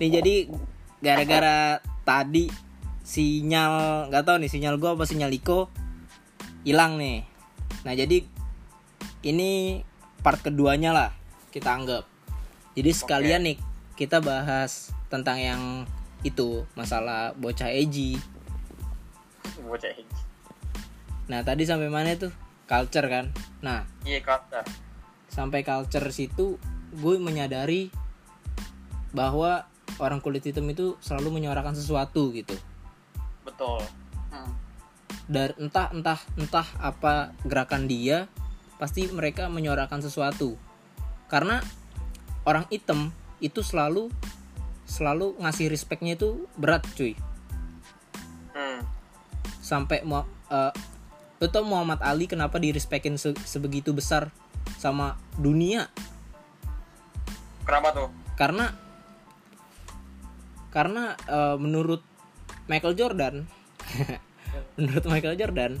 nih jadi gara-gara tadi sinyal nggak tahu nih sinyal gua apa sinyal Iko hilang nih. Nah jadi ini part keduanya lah kita anggap. Jadi sekalian nih kita bahas tentang yang itu masalah bocah Eji. Bocah ini nah tadi sampai mana tuh? Culture kan? Nah iya kata sampai culture situ gue menyadari bahwa orang kulit hitam itu selalu menyuarakan sesuatu gitu. Betul. Hmm. dari entah entah entah apa gerakan dia pasti mereka menyuarakan sesuatu. Karena orang hitam itu selalu selalu ngasih respectnya itu berat cuy. Hmm. sampai mau eh, lu tau Muhammad Ali kenapa di respectin se- sebegitu besar sama dunia? Kenapa tuh? Karena karena eh, menurut Michael Jordan menurut Michael Jordan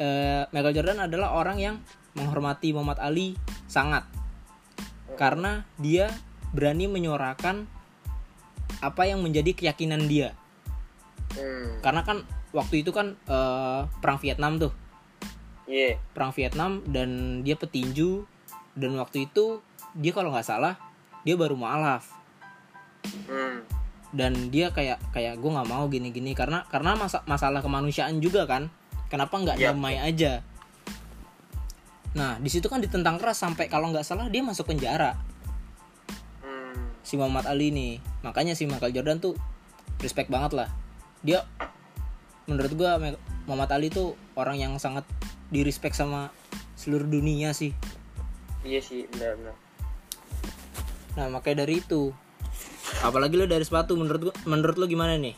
eh, Michael Jordan adalah orang yang menghormati Muhammad Ali sangat. Karena dia berani menyuarakan apa yang menjadi keyakinan dia. Hmm. karena kan waktu itu kan eh, perang Vietnam tuh. Iya. Perang Vietnam dan dia petinju dan waktu itu dia kalau nggak salah dia baru mualaf. Hmm. Dan dia kayak kayak gue nggak mau gini-gini. Karena karena masa, masalah kemanusiaan juga kan. Kenapa nggak Iya. damai aja? Nah di situ kan ditentang keras sampai kalau nggak salah dia masuk penjara. Hmm. si Muhammad Ali nih makanya si Michael Jordan tuh respect banget lah. Dia menurut gua Me- Muhammad Ali tuh orang yang sangat di respect sama seluruh dunia sih. Iya sih benar-benar. Nah makanya dari itu apalagi lo dari sepatu menurut gua menurut lo gimana nih?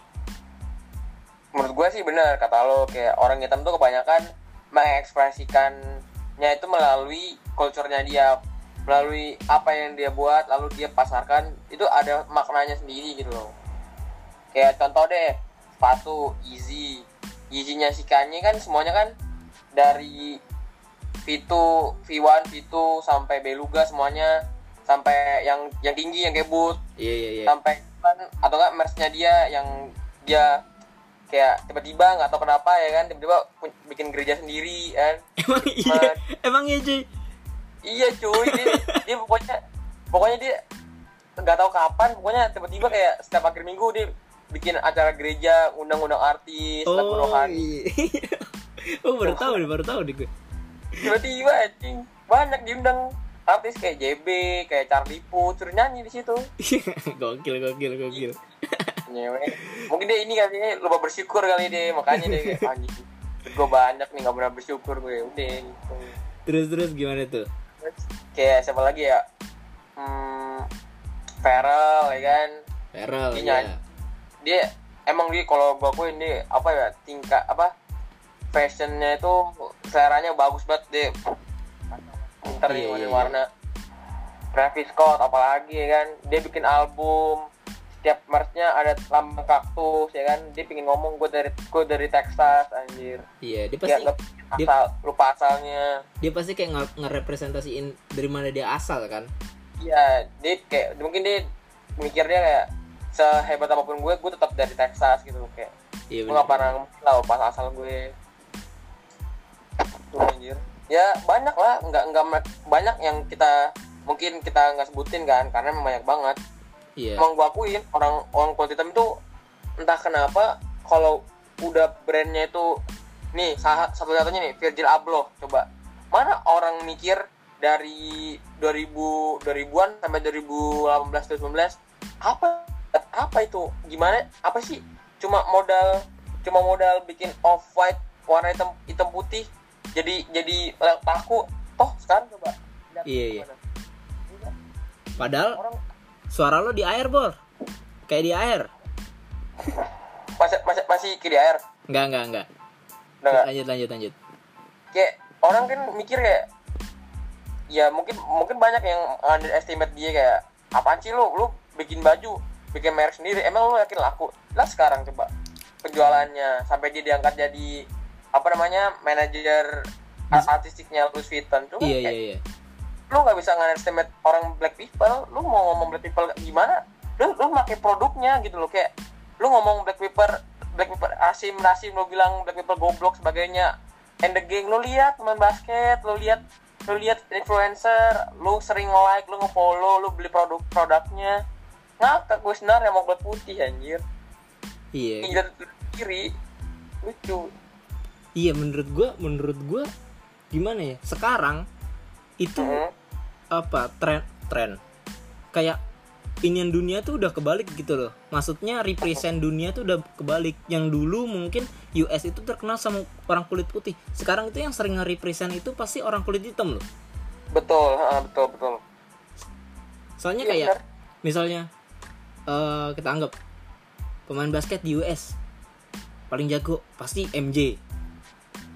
Menurut gue sih benar kata lo kayak orang hitam tuh kebanyakan mengekspresikannya itu melalui culture-nya dia melalui apa yang dia buat lalu dia pasarkan itu ada maknanya sendiri gitu loh. Kayak contoh deh sepatu easy easy-nya si Kanye kan semuanya kan dari V2 V1 V2 sampai Beluga semuanya sampai yang yang tinggi yang kayak boot. Iya iya iya. Sampai kan atau enggak merchnya dia yang dia kayak tiba-tiba nggak tahu kenapa ya kan? Tiba-tiba bikin gereja sendiri kan? Emang iya. emang iya cuy. Iya cuy. Dia, dia pokoknya pokoknya dia nggak tahu kapan pokoknya tiba-tiba kayak setiap akhir minggu dia bikin acara gereja undang-undang artis oh rohani. iya. Oh baru tahu nih baru tahu nih gue. Tiba-tiba anjing. Banyak diundang artis kayak JB kayak Charlie Puth suruh nyanyi di situ. Gokil gokil gokil. Nyewe. Mungkin dia ini kali ya lupa bersyukur kali dia makanya dia kayak anjing gue banyak nih nggak pernah bersyukur gue. Udah gitu. Terus terus gimana tuh? Terus kayak siapa lagi ya? Hmm, Farel ya kan? Feral Dia ya nyanyi. dia emang dia kalau gue dia apa ya tingkat apa fashionnya itu seleranya bagus banget. Dia pinter nih Iya, iya, warna-warna Travis Scott apalagi ya kan? Dia bikin album. Setiap merchnya ada lambang kaktus ya kan? Dia pingin ngomong gue dari gue dari Texas anjir. Iya dia pasti dia- asal lupa asalnya. dia pasti kayak nge- ngerepresentasiin dari mana dia asal kan? Iya, dia kayak mungkin dia mikirnya kayak sehebat apa pun gue, gue tetap dari Texas gitu. Kayak iya gue gak pernah lah pas asal gue. Tuh anjir ya banyak lah. Nggak nggak banyak yang kita mungkin kita nggak sebutin kan karena memang banyak banget. Iya. Emang gue akuin orang orang kulit hitam itu entah kenapa kalau udah brandnya itu nih satu satunya nih Virgil Abloh coba. Mana orang mikir dari 2000 2000-an sampai 2018 2019 apa apa itu? Gimana apa sih? Cuma modal cuma modal bikin off white warna hitam hitam putih jadi jadi laku toh sekarang coba. Lihat Iya, iya. Iya, padahal orang suara lo di air bor. Kayak di air. Masih masih masih kiri air? Enggak enggak enggak udah nggak? lanjut lanjut lanjut. Kayak orang kan mikir kayak ya mungkin mungkin banyak yang underestimate dia kayak apaan sih lu? Lu bikin baju bikin merek sendiri. Emang lu yakin laku? Lah sekarang coba penjualannya sampai dia diangkat jadi apa namanya manajer artistiknya Louis Vuitton tuh iya iya kayak, iya lu nggak bisa underestimate orang black people lu mau ngomong black people gimana? Lu lu pakai produknya gitu loh kayak lu ngomong black pepper black pepper asim nasim lu bilang black pepper goblok sebagainya and the gang lu lihat main basket lu lihat lu lihat influencer lu sering like lu ngefollow lu beli produk produknya. Ngakak gue sebenarnya mau kulit putih anjir. Iya. Gila kiri lucu iya menurut gua menurut gua gimana ya? Sekarang itu Hmm. apa tren tren. Kayak inian dunia tuh udah kebalik gitu loh. Maksudnya represent dunia tuh udah kebalik. Yang dulu mungkin US itu terkenal sama orang kulit putih. Sekarang itu yang sering nge-represent itu pasti orang kulit hitam loh. Betul ha, betul betul. Soalnya Iya, kayak benar. misalnya eh kita anggap pemain basket di US paling jago pasti MJ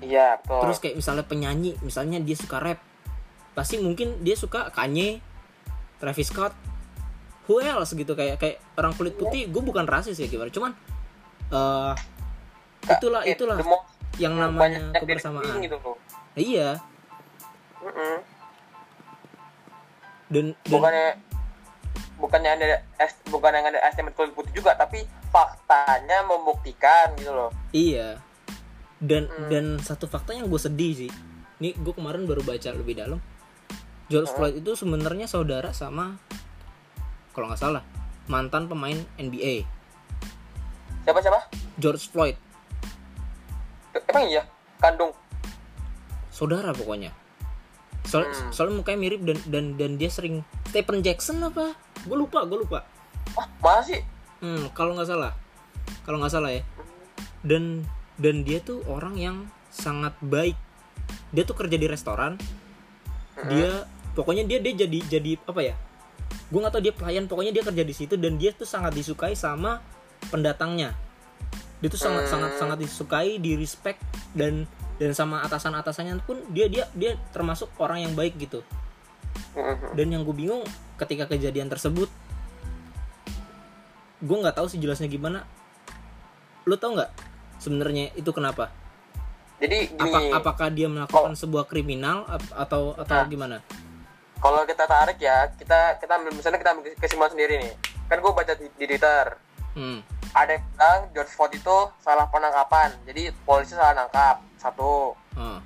iya betul. Terus kayak misalnya penyanyi misalnya dia suka rap. Pasti mungkin dia suka Kanye Travis Scott. Who else gitu kayak kayak orang kulit putih. Gue bukan rasis ya gimana cuman eh itulah It- itulah yang namanya kebersamaan. gitu loh. Nah, iya. Dan dan bukannya bukannya ada es- bukan yang ada estimate kulit putih juga tapi faktanya membuktikan gitu loh. Iya dan Hmm. dan satu fakta yang gue sedih sih. Ini gue kemarin baru baca lebih dalam. George Hmm. Floyd itu sebenarnya saudara sama kalau nggak salah mantan pemain NBA siapa siapa? George Floyd. Emang iya? Kandung? Saudara pokoknya. Soal Hmm. soalnya mukanya mirip dan dan dan dia sering Stephen Jackson apa? Gue lupa gue lupa. Ah masih hmm kalau nggak salah. Kalau nggak salah ya. Dan dan dia tuh orang yang sangat baik. Dia tuh kerja di restoran. Dia pokoknya dia dia jadi jadi apa ya gue nggak tahu dia pelayan pokoknya dia kerja di situ dan dia tuh sangat disukai sama pendatangnya. Dia tuh sangat Hmm. sangat sangat disukai di respect dan dan sama atasan atasannya pun dia dia dia termasuk orang yang baik gitu. Dan yang gue bingung ketika kejadian tersebut gue nggak tahu sih jelasnya gimana. Lo tau nggak sebenarnya itu kenapa? Jadi apa gini apakah dia melakukan sebuah kriminal atau atau Nah. gimana? Kalau kita tarik ya kita kita ambil misalnya kita kesimpulan sendiri nih. Kan gue baca di, di twitter. Hmm. Ada yang bilang George Floyd itu salah penangkapan. Jadi polisi salah nangkap satu. Ah.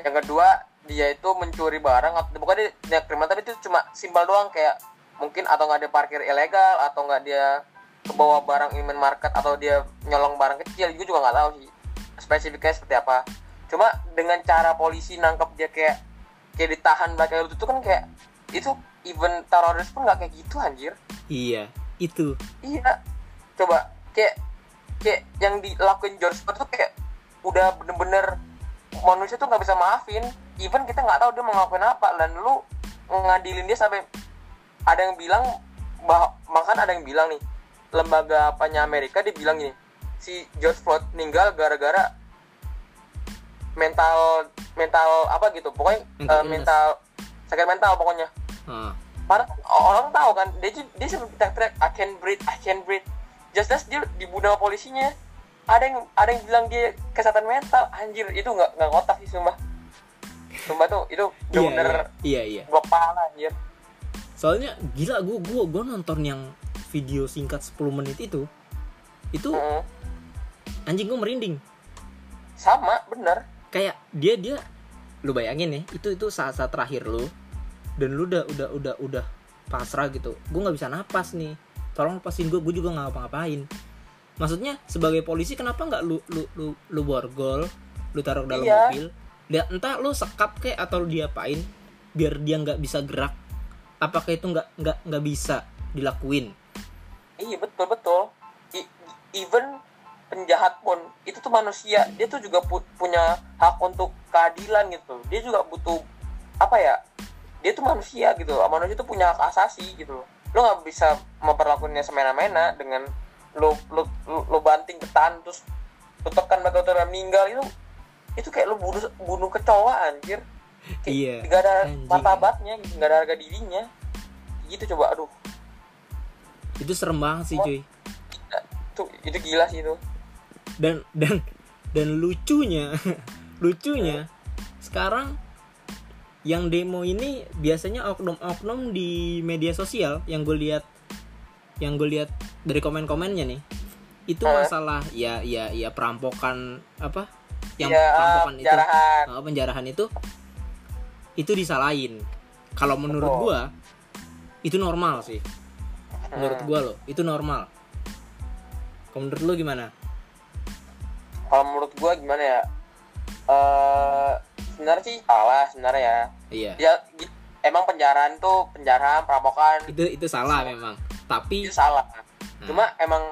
yang kedua dia itu mencuri barang atau bukan dia, dia kriminal tapi itu cuma simpel doang kayak mungkin atau nggak dia parkir ilegal atau nggak dia kebawa barang in market atau dia nyolong barang kecil gue juga nggak tahu sih spesifiknya seperti apa. Cuma dengan cara polisi nangkep dia kayak kayak ditahan belakang lutut itu kan kayak itu even teroris pun nggak kayak gitu anjir. Iya itu. Iya. Coba kayak kayak yang dilakuin George Floyd tuh kayak udah bener-bener manusia tuh nggak bisa maafin. Even kita nggak tahu dia mau ngelakuin apa. Dan lu ngadilin dia sampai ada yang bilang bah bahkan ada yang bilang nih lembaga apanya Amerika dia bilang gini si George Floyd meninggal gara-gara mental mental apa gitu pokoknya Mental eh, illness. mental sakit mental pokoknya. Ah. Padahal orang tahu kan dia dia sampai teriak-teriak I can breathe I can breathe. Just as dia dibunuh polisinya. Ada yang ada yang bilang dia kesehatan mental anjir itu nggak nggak ngotak sih sumpah. Sumpah tuh itu iya, bener iya iya iya. gua pala anjir. Soalnya gila gue gue gue nonton yang video singkat 10 menit itu itu Mm-mm. anjing gue merinding. Sama bener. Kayak dia dia lu bayangin ya itu itu saat saat terakhir lu dan lu udah udah udah udah pasrah gitu. Gue nggak bisa napas nih. Tolong lepasin gue gue juga nggak ngapa-ngapain. Maksudnya sebagai polisi kenapa nggak lu lu lu lu borgol lu taruh dalam Iya. mobil? Dan entah lu sekap kayak atau lu diapain biar dia nggak bisa gerak. Apakah itu nggak nggak nggak bisa dilakuin iya betul betul. I- even penjahat pun itu tuh manusia. Dia tuh juga pu- punya hak untuk keadilan gitu. Dia juga butuh apa ya dia tuh manusia gitu. Manusia tuh punya hak asasi gitu. Lo nggak bisa memperlakukannya semena-mena dengan lo lo lo, lo banting ke tangan terus lo tekan bakal meninggal itu itu kayak lo bunuh bunuh kecoa anjir. Kayak Iya, nggak ada martabatnya gitu, nggak ada harga dirinya. Gitu coba aduh itu serem banget sih cuy. Itu itu gila sih itu. Dan dan dan lucunya lucunya sekarang yang demo ini biasanya oknum-oknum di media sosial yang gue lihat yang gue lihat dari komen-komennya nih. Itu Hah? masalah ya ya ya perampokan apa? Yang Iya, perampokan itu. penjarahan. uh, penjarahan itu itu disalahin. Kalau menurut Betul. gua itu normal sih menurut Hmm. gua loh itu normal. Kalau menurut lu gimana? Kalau menurut gua gimana ya? Eh sebenarnya sih salah sebenarnya ya. Iya. Gi- emang penjarahan tuh penjarahan perampokan itu itu salah memang. Tapi itu salah. Nah. cuma emang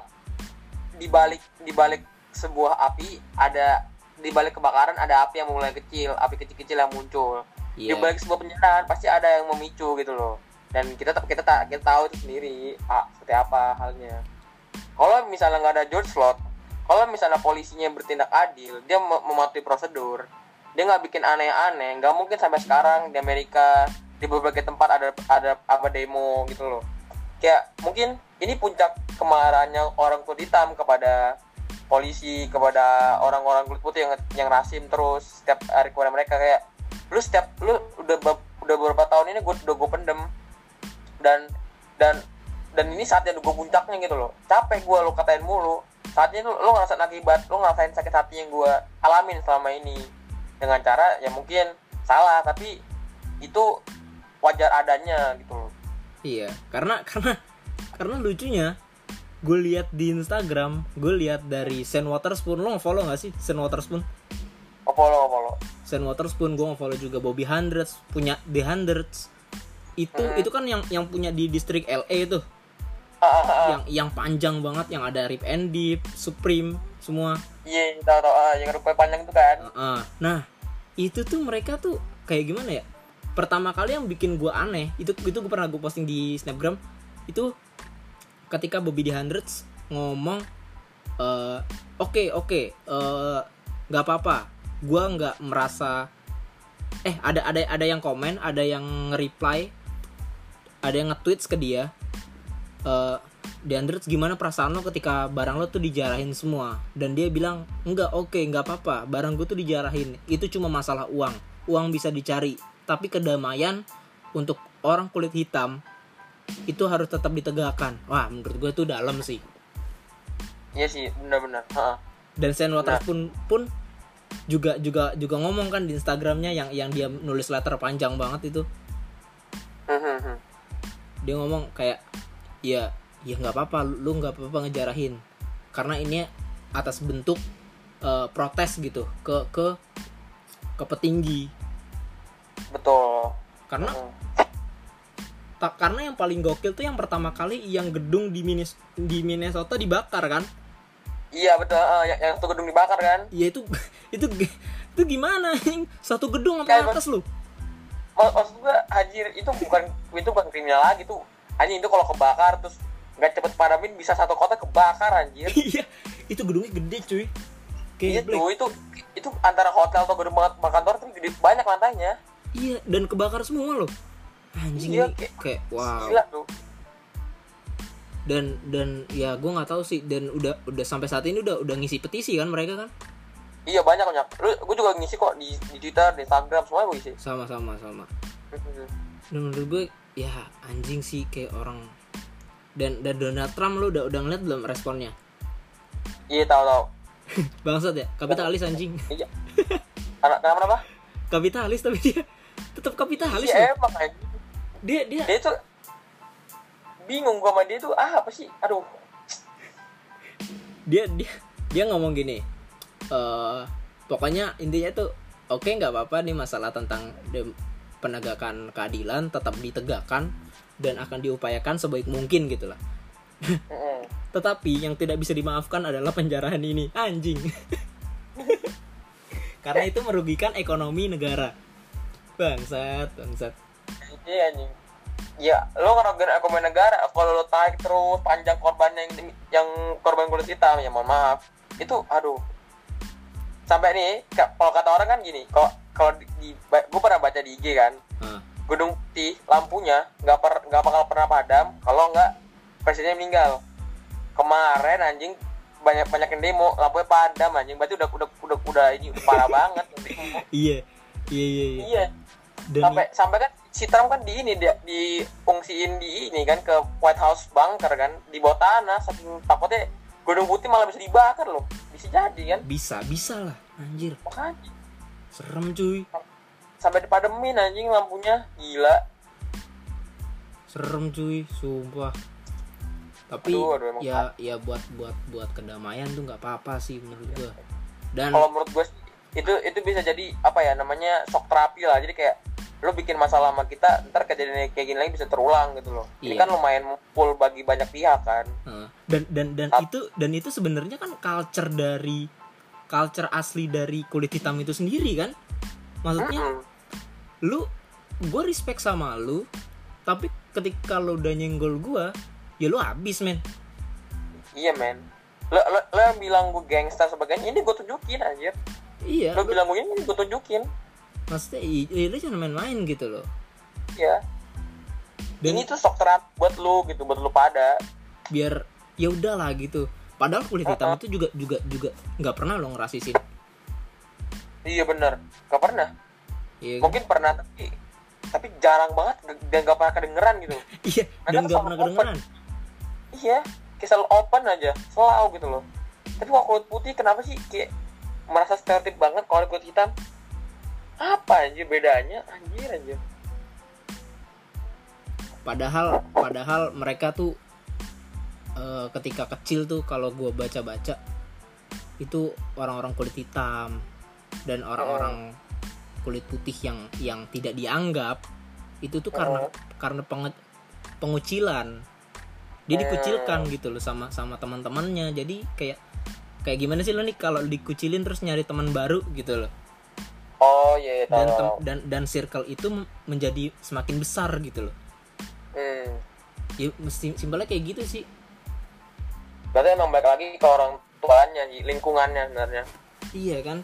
dibalik dibalik sebuah api ada dibalik kebakaran ada api yang mulai kecil api kecil-kecil yang muncul. Iya. Di balik sebuah penjarahan pasti ada yang memicu gitu loh dan kita kita tak kita tahu itu sendiri ah, seperti apa halnya. Kalau misalnya nggak ada George Floyd kalau misalnya polisinya bertindak adil dia mem- mematuhi prosedur dia nggak bikin aneh-aneh nggak mungkin sampai sekarang di Amerika di berbagai tempat ada ada apa demo gitu loh. Kayak mungkin ini puncak kemarahannya orang kulit hitam kepada polisi kepada orang-orang kulit putih yang yang rasim terus setiap hari kepada mereka. Kayak lu setiap lu udah udah beberapa tahun ini gue udah gue pendem dan dan dan ini saatnya gue puncaknya gitu loh. Capek gue lo katain mulu. Saatnya lu lo ngerasain akibat lo ngerasain sakit hati yang gue alamin selama ini. Dengan cara ya mungkin salah tapi itu wajar adanya gitu loh. Iya, karena karena karena lucunya gue lihat di Instagram, gue lihat dari Sen Waterspoon, lo nge-follow gak sih Sen Waterspoon? Apollo Apollo Sen Waterspoon gue nge-follow juga Bobby Hundreds, punya The Hundreds. Itu Hmm. itu kan yang yang punya di distrik LA itu, Ah, ah, ah. yang yang panjang banget, yang ada Rip and Deep, Supreme, semua. iya tahu tahu ah, yang rupanya panjang itu kan Heeh. Nah, itu tuh mereka tuh kayak gimana ya? Pertama kali yang bikin gue aneh, itu itu gue pernah gue posting di Snapgram, itu ketika Bobby di Hundreds ngomong, eh, oke oke, eh, nggak apa-apa, gue nggak merasa, eh ada ada ada yang komen, ada yang reply, ada yang nge-tweets ke dia, di Hundreds gimana perasaan lo ketika barang lo tuh dijarahin semua? Dan dia bilang enggak oke nggak apa-apa. Barang gue tuh dijarahin. Itu cuma masalah uang. Uang bisa dicari. Tapi kedamaian untuk orang kulit hitam itu harus tetap ditegakkan. Wah menurut gue tuh dalam sih. Iya sih benar-benar. Dan Sen Waters pun pun juga juga juga ngomong kan di Instagramnya yang yang dia nulis letter panjang banget itu. Hmm, hmm, hmm. Dia ngomong kayak ya ya nggak apa-apa lu nggak apa-apa ngejarahin. Karena ini atas bentuk eh, protes gitu ke ke ke petinggi. Betul. Karena Hmm. tak karena yang paling gokil tuh yang pertama kali yang gedung di Minis, di Minnesota dibakar kan? Iya betul ah, yang, yang satu gedung dibakar kan? Ya itu itu itu gimana satu gedung sampai atas lu maksud gua anjir itu bukan itu bukan kriminal lagi tuh. Anjing itu kalau kebakar terus nggak cepet padamin bisa satu kota kebakar anjir. Iya itu gedungnya gede cuy. Kayak itu itu itu antara hotel atau gedung kantor tuh gede banyak lantainya. Iya dan kebakar semua loh. Anjing Iya, ini kayak- kayak wow. gila tuh. Dan dan ya gue nggak tahu sih dan udah udah sampai saat ini udah udah ngisi petisi kan mereka kan iya banyak banyak. Lu gue juga ngisi kok di, di twitter di instagram semua gue isi. Sama sama sama. Dan menurut gue ya anjing sih kayak orang. Dan dan Donald Trump lu udah udah ngeliat belum responnya? Iya tahu tahu. Bangsat ya kapitalis anjing. Iya. Karena kenapa kenapa kapitalis tapi dia tetap kapitalis iya emang dia dia dia tuh bingung gua sama dia tuh ah apa sih? Aduh. Dia dia dia ngomong gini eh pokoknya intinya tuh oke nggak apa-apa nih masalah tentang penegakan keadilan tetap ditegakkan dan akan diupayakan sebaik mungkin gitu lah. Tetapi yang tidak bisa dimaafkan adalah penjarahan ini. Anjing. Karena itu merugikan ekonomi negara. Bangsat bangsat. Iya anjing. Ya lo ngerugiin ekonomi negara kalau lo tarik terus panjang korban yang yang korban kulit hitam ya mohon maaf. Itu aduh sampai nih ka- kalau kata orang kan gini kalau kalau di, gue pernah baca di IG kan Ah, gedung putih lampunya nggak per nggak bakal pernah padam kalau nggak presidennya meninggal. Kemarin anjing banyak banyak yang demo lampunya padam anjing berarti udah udah udah udah ini udah parah banget. Iya iya iya iya. Iya. Dan sampai sampai kan si Trump kan di ini dia diungsiin di ini kan ke White House bunker kan di bawah tanah saking takutnya gedung putih malah bisa dibakar loh. Bisa jadi kan? Bisa bisa lah anjir. Makanya. Serem cuy. Sampai dipademin anjing lampunya. Gila. Serem cuy sumpah. Tapi Aduh, aduh, ya ya buat buat buat kedamaian tuh nggak apa-apa sih menurut gua. Dan kalau menurut gue itu itu bisa jadi apa ya namanya shock terapi lah. Jadi kayak lo bikin masalah sama kita ntar kejadian kayak gini lagi bisa terulang gitu loh. Ini Iya. kan lumayan full bagi banyak pihak kan? Heeh. dan dan dan itu dan itu sebenarnya kan culture dari culture asli dari kulit hitam itu sendiri kan? Maksudnya Mm-mm. lu gue respect sama lu tapi ketika lo udah nyenggol gua ya lu habis men. Iya men. Lo, lo, lo yang bilang gue gangster sebagainya ini gue tunjukin anjir. Iya lo bilang gue ini gue tunjukin maksudnya i- i- lu jangan main-main gitu loh. Ya dan ini tuh shock terapi buat lu gitu buat lu pada. Biar ya udahlah gitu. Padahal kulit hitam itu juga juga juga nggak pernah lo ngerasisin. Iya bener. Gak pernah. Iya kan? mungkin pernah tapi tapi jarang banget dan gak pernah kedengeran gitu. Iya Mereka dan nggak selalu pernah open. kedengeran. Iya kayak selalu open aja selalu gitu loh. Tapi kalau kulit putih kenapa sih kayak merasa stereotip banget kalau kulit hitam apa anjir bedanya? Anjir anjir. Padahal padahal mereka tuh eh, ketika kecil tuh kalau gua baca-baca itu orang-orang kulit hitam dan orang-orang kulit putih yang yang tidak dianggap itu tuh karena karena penge- pengucilan. Dia dikucilkan gitu loh sama sama teman-temannya. Jadi kayak kayak gimana sih lo nih kalau dikucilin terus nyari teman baru gitu loh oh iya iya dan tem- dan dan circle itu menjadi semakin besar gitu loh. Hmm. ya mesti simpelnya kayak gitu sih. Berarti emang balik lagi ke orang tuanya lingkungannya sebenarnya. Iya kan?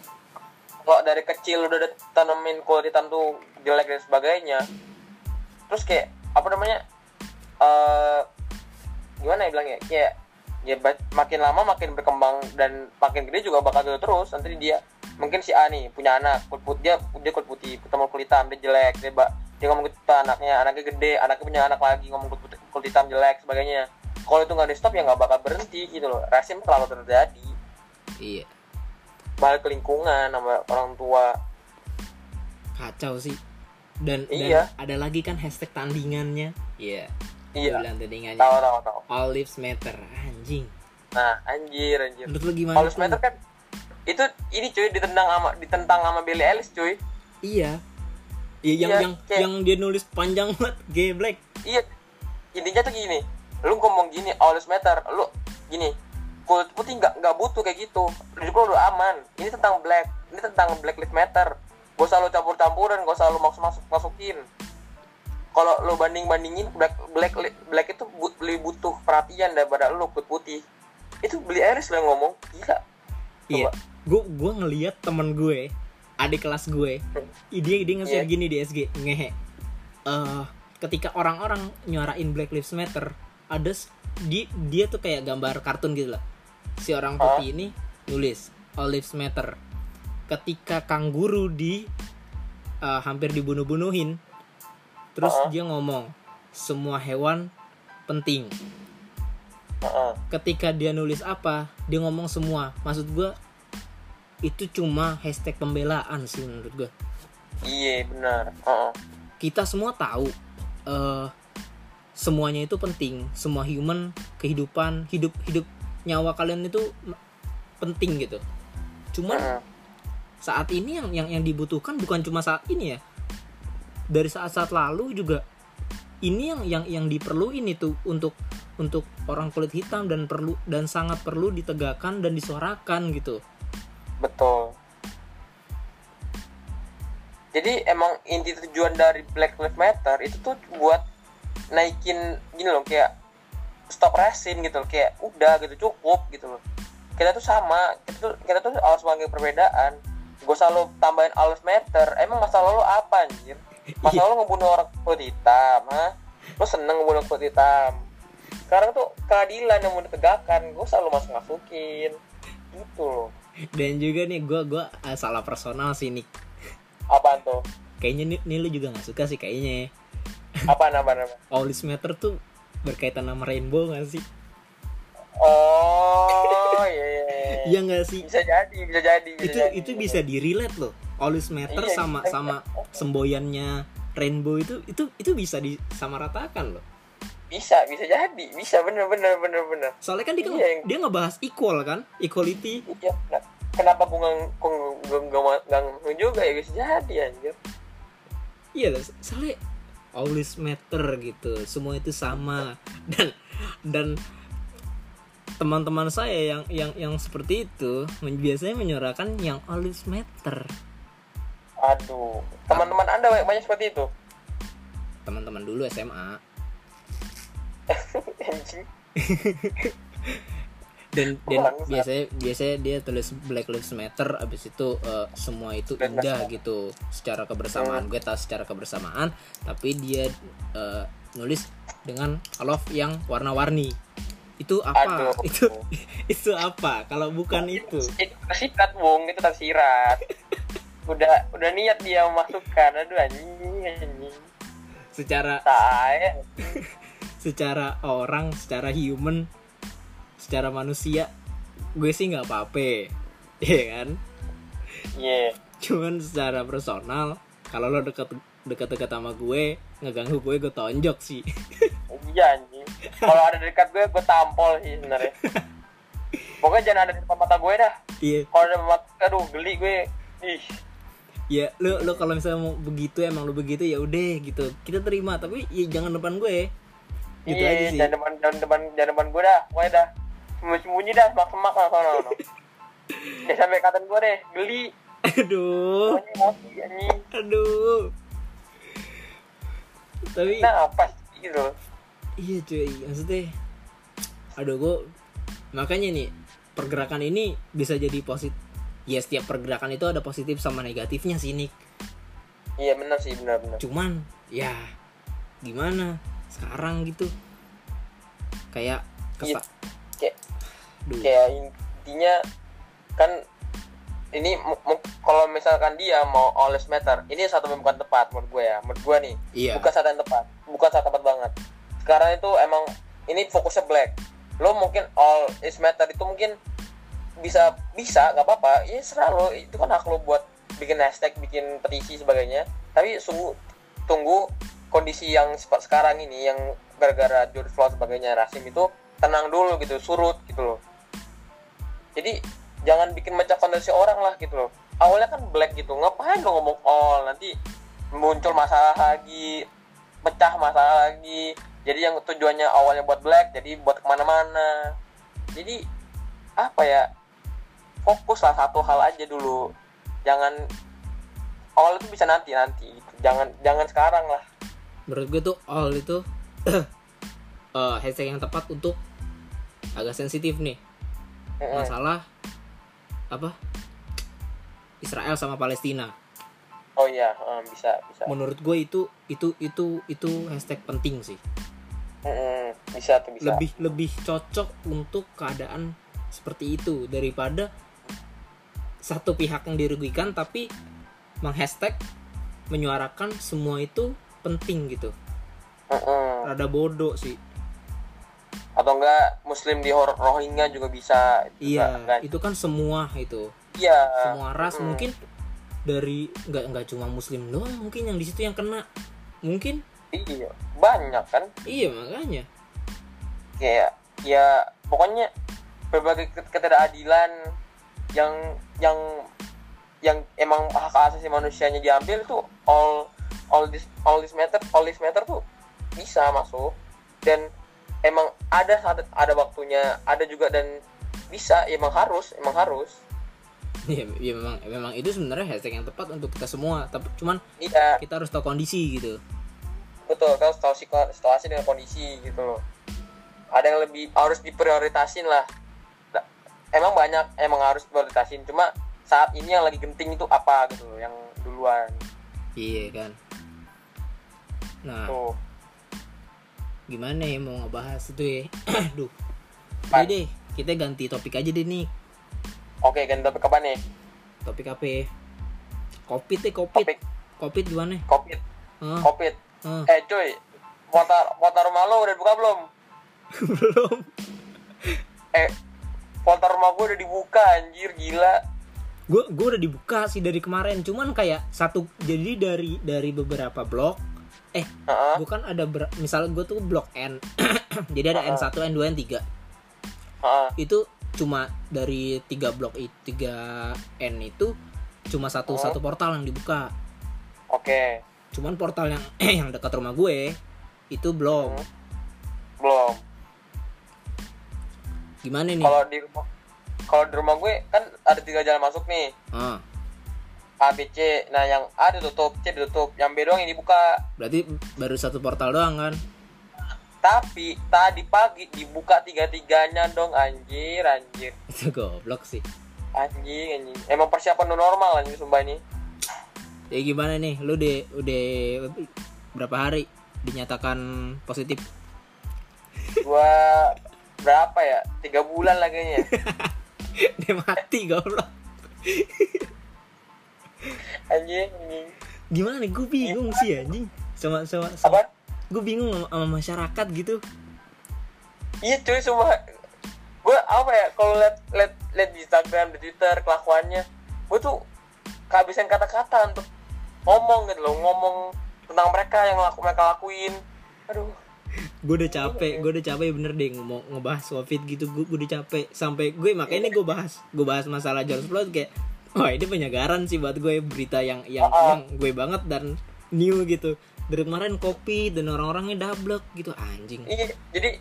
Kalau dari kecil udah ditanemin kulit tuh jelek dan sebagainya terus kayak apa namanya eh gimana ya bilangnya? Kayak ya makin lama makin berkembang dan makin gede juga bakal gitu terus. Nanti dia mungkin si A nih punya anak kulit putih dia dia kulit putih ketemu kulit hitam dia jelek dia ba- dia ngomong ke anaknya anaknya gede anaknya punya anak lagi ngomong kulit, putih- kulit hitam jelek sebagainya. Kalau itu nggak di stop ya nggak bakal berhenti gitu loh. Rasim selalu terjadi. Iya. Balik ke lingkungan sama orang tua. Kacau sih. Dan Iya. dan ada lagi kan hashtag tandingannya. Iya. Iya. Bilang tandingannya. Tahu tahu tahu. All lives matter. Anjing. Nah anjir anjir. Menurut lu gimana Paulus tuh? Meter kan itu ini cuy ditendang sama ditentang sama Billy Ellis cuy. Iya. Iya yang Iya, yang kayak- yang dia nulis panjang banget gay black. Iya intinya tuh gini. Lu ngomong gini Paulus Meter lu gini kulit putih nggak nggak butuh kayak gitu. Hidup lu udah aman. Ini tentang black ini tentang black lives matter. Gak usah lu campur campuran gak usah lu masuk masuk masukin. Kalau lu banding bandingin black black black itu bu- lebih butuh perhatian daripada lu kulit putih. Itu Billy Ellis lo yang ngomong gila. Iya Coba. gua gua ngeliat temen gue adik kelas gue dia dia nge-share Iya. gini di SG ngehe. Eh ketika orang-orang nyuarain Black Lives Matter ada di dia tuh kayak gambar kartun gitu lah si orang putih ini nulis All Lives Matter. Ketika kang guru di eh, hampir dibunuh-bunuhin terus dia ngomong semua hewan penting. Ketika dia nulis apa dia ngomong semua. Maksud gua itu cuma hashtag pembelaan sih menurut gua. Iya benar. Heeh. kita semua tahu eh semuanya itu penting. Semua human kehidupan hidup hidup nyawa kalian itu penting gitu. Cuman Heeh. saat ini yang yang yang dibutuhkan bukan cuma saat ini ya. Dari saat-saat lalu juga. Ini yang yang yang diperluin itu untuk untuk orang kulit hitam dan perlu dan sangat perlu ditegakkan dan disuarakan gitu Betul. Jadi emang inti tujuan dari Black Lives Matter itu tuh buat naikin gini loh kayak stop racism gitu loh kayak udah gitu cukup gitu loh. Kita tuh sama, kita tuh kita tuh harus sebagai perbedaan. Usah lo tambahin all lives matter. Emang masalah lo apa anjir? Masalah lo ngebunuh orang kulit hitam, ha? Lo seneng ngebunuh kulit hitam. Sekarang tuh keadilan yang mau ditegakkan, gak usah lo masuk masukin. Gitu loh. Dan juga nih gue gua eh, salah personal sih nih Apaan tuh? kayaknya nih, nih lu juga nggak suka sih kayaknya apa nama nama all this matter tuh berkaitan sama rainbow gak sih oh iya iya, iya. iya nggak sih bisa jadi bisa jadi bisa itu jadi. itu bisa di relate loh all this matter Iya, sama iya. sama semboyannya rainbow itu itu itu bisa disamaratakan loh bisa bisa jadi. Bisa bener bener bener bener. Soalnya kan dia Iya, yang- dia ngebahas equal kan? Equality. Iya nah, kenapa gue nggak juga ya? Bisa jadi anjir. Iya loh soalnya always matter gitu. Semua itu sama. Dan dan teman-teman saya yang yang yang seperti itu biasanya menyuarakan yang always matter. Aduh. Teman-teman anda banyak, seperti itu? Teman-teman dulu SMA dan dan biasanya biasanya dia tulis Black Lives Matter abis itu eh, semua itu indah gitu. Secara kebersamaan gue tahu secara kebersamaan tapi dia eh, nulis dengan love yang warna-warni. Itu apa? Aduh. itu itu apa? Kalau bukan itu. itu tersirat bung. Itu tersirat udah udah niat dia memasukkan aduh anjing anjing. Secara saya secara orang secara human secara manusia gue sih nggak apa-apa ya kan? Iya. Cuman secara personal kalau lo deket deket-deket sama gue ngeganggu gue gue tonjok sih. Iya anjing. Kalau ada dekat gue gue tampol sih sebenarnya. Pokoknya jangan ada di depan mata gue dah. Iya. Kalau ada mata aduh geli gue. Ih. Ya lo lo kalau misalnya mau begitu emang lo begitu ya udah gitu. Kita terima tapi ya jangan depan gue gitu iya aja sih. jangan depan jangan depan jangan depan gue dah. Pokoknya dah. Sembunyi sembunyi dah semak semak lah sono ya sampai katain gue deh geli. Aduh. Emosi anjing. Aduh. Tapi nah apa sih gitu? Iya cuy. Maksudnya aduh gue makanya nih pergerakan ini bisa jadi positif ya setiap pergerakan itu ada positif sama negatifnya sih Nick. Iya benar sih benar benar. Cuman ya gimana sekarang gitu. Kayak Iya. kesa kayak Duh. kayak intinya kan ini kalau misalkan dia mau all lives matter ini satu bukan tepat menurut gue ya. Menurut gue nih iya. bukan saat yang tepat bukan saat tepat banget. Sekarang itu emang ini fokusnya black. Lo mungkin all is matter itu mungkin bisa bisa nggak apa-apa. Ya serah lo. Itu kan hak lo buat bikin hashtag bikin petisi sebagainya. Tapi sungguh tunggu kondisi yang sekarang ini yang gara-gara George Floyd sebagainya rasim itu tenang dulu gitu surut gitu loh. Jadi jangan bikin macam kondisi orang lah gitu loh. Awalnya kan black gitu ngapain lo ngomong all nanti muncul masalah lagi pecah masalah lagi. Jadi yang tujuannya awalnya buat black jadi buat ke mana-mana. Jadi apa ya fokus lah satu hal aja dulu. Jangan awal itu bisa nanti nanti gitu. jangan jangan sekarang lah menurut gue tuh all itu eh, hashtag yang tepat untuk agak sensitif nih. Masalah apa? Israel sama Palestina. Oh iya eh, bisa bisa. Menurut gue itu itu itu itu hashtag penting sih. Mm-mm. bisa tuh bisa. Lebih lebih cocok untuk keadaan seperti itu daripada satu pihak yang dirugikan tapi menghashtag menyuarakan semua itu penting gitu. Mm-mm. rada bodoh sih. Atau enggak muslim di Rohingya juga bisa? Iya Juga, kan? itu kan semua itu. Iya. Semua ras Mm. mungkin dari nggak nggak cuma muslim doang mungkin yang di situ yang kena. Mungkin? Iya banyak kan? Iya makanya. Kayak ya pokoknya berbagai ket- ketidakadilan yang yang yang emang hak asasi manusianya diambil tuh all all this all this matter all this matter tuh bisa masuk. Dan emang ada saat ada waktunya ada juga dan bisa emang harus emang harus. Iya, iya memang memang itu sebenarnya hashtag yang tepat untuk kita semua. Tapi cuman iya. kita harus tahu kondisi gitu. Betul kalau tahu situ- situasi dengan kondisi gitu loh. Ada yang lebih harus diprioritasin lah. Emang banyak emang harus prioritasin cuma saat ini yang lagi genting itu apa gitu loh yang duluan. Iya kan nah tuh. gimana ya mau ngebahas itu ya? Aduh Pan. Udah deh kita ganti topik aja deh nih. Oke ganti topik apa nih? Topik apa ya? Covid deh covid. Topik. Covid gimana? Covid. Hah. eh cuy. Kota kota rumah lo udah buka belum? Belum. Eh kota rumah gue udah dibuka anjir gila. Gue gue udah dibuka sih dari kemarin. Cuman kayak satu jadi dari dari beberapa blok eh Heeh. gue kan ada ber, misal gue tuh blok N jadi ada Heeh. N1 N2 N3 Heeh. itu cuma dari tiga blok itu tiga N itu cuma satu Oh. satu portal yang dibuka oke cuman portal yang yang dekat rumah gue itu belum Hmm. belum gimana nih kalau di rumah kalau di rumah gue kan ada tiga jalan masuk nih ah A B C. Nah yang A ditutup C ditutup. Yang B doang yang dibuka. Berarti baru satu portal doang kan? Tapi tadi pagi dibuka tiga tiganya dong. Anjir anjir. Itu goblok sih. Anjing anjing. Emang persiapan normal anjing sumpah ini. Ya gimana nih? Lu udah udah berapa hari dinyatakan positif? Gua berapa ya? Tiga bulan lah kayaknya. Dia mati goblok anjing anjing. Gimana nih? Gue bingung sih anjing. Sama sama, sama. Apa? Gue bingung sama, sama masyarakat gitu. Iya cuy sumpah. Gue apa ya kalau liat liat liat di Instagram di Twitter kelakuannya gue tuh kehabisan kata-kata untuk ngomong gitu loh ngomong tentang mereka yang laku mereka lakuin. Aduh. Gue udah capek gue udah capek bener deh mau ngebahas covid gitu. Gue udah capek. Sampai gue makanya nih gue bahas gue bahas masalah George Floyd kayak wah ini penyegaran sih buat gue berita yang yang Ah. yang gue banget dan new gitu. Dari kemarin kopi dan orang-orangnya dablek gitu anjing. Iya jadi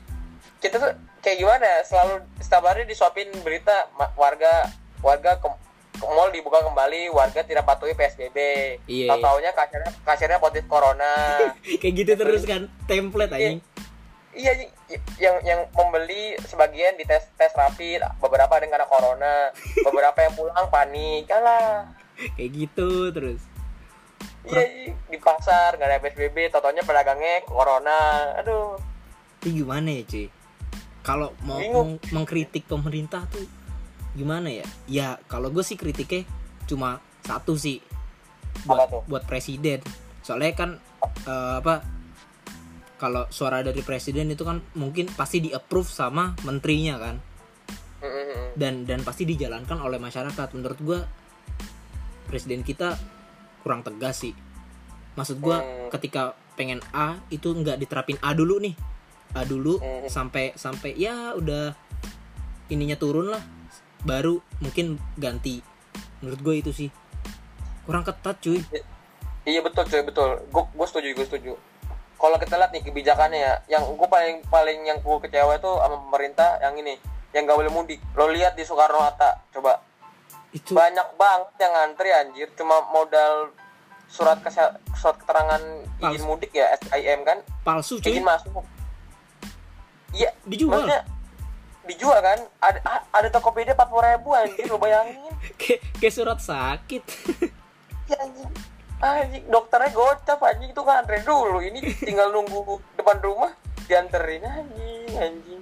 kita tuh kayak gimana? Selalu setiap hari disuapin berita warga warga ke, ke mall dibuka kembali warga tidak patuhi psbb Iya. tahu taunya kasirnya kasirnya positif corona. Kayak gitu terus kan template anjing. iya y- yang yang membeli sebagian di tes tes rapid. Beberapa ada yang kena corona. Beberapa yang pulang panik. Kalah kayak gitu terus. Iya iya. di pasar nggak ada psbb totonya pedagangnya corona. Aduh. Ini gimana ya cuy kalau mau meng- mengkritik pemerintah tuh gimana ya? Ya kalau gue sih kritiknya cuma satu sih. Buat buat presiden. Soalnya kan eh, apa kalau suara dari presiden itu kan mungkin pasti di approve sama menterinya kan. Dan dan pasti dijalankan oleh masyarakat. Menurut gue presiden kita kurang tegas sih. Maksud gue Hmm. ketika pengen A itu nggak diterapin A dulu nih. A dulu Hmm. sampai sampai ya udah ininya turun lah. Baru mungkin ganti. Menurut gue itu sih. Kurang ketat cuy. Iya betul cuy betul. Gue gue setuju gue setuju. Kalau kita lihat nih kebijakannya ya, yang gue paling paling yang gue kecewa itu sama pemerintah yang ini, yang gak boleh mudik. Lo lihat di Soekarno Hatta, coba itu banyak banget yang ngantri anjir, cuma modal surat kese- surat keterangan izin Palsu. mudik ya SIM kan, palsu cuy izin masuk. Iya, dijual maksudnya dijual kan? Ada a- ada Tokopedia empat puluh ribu anjir, lo bayangin. kayak surat sakit Ya anjing. Anjing, dokternya gocap anjing itu kan antre dulu. Ini tinggal nunggu depan rumah dianterin anjing, anjing.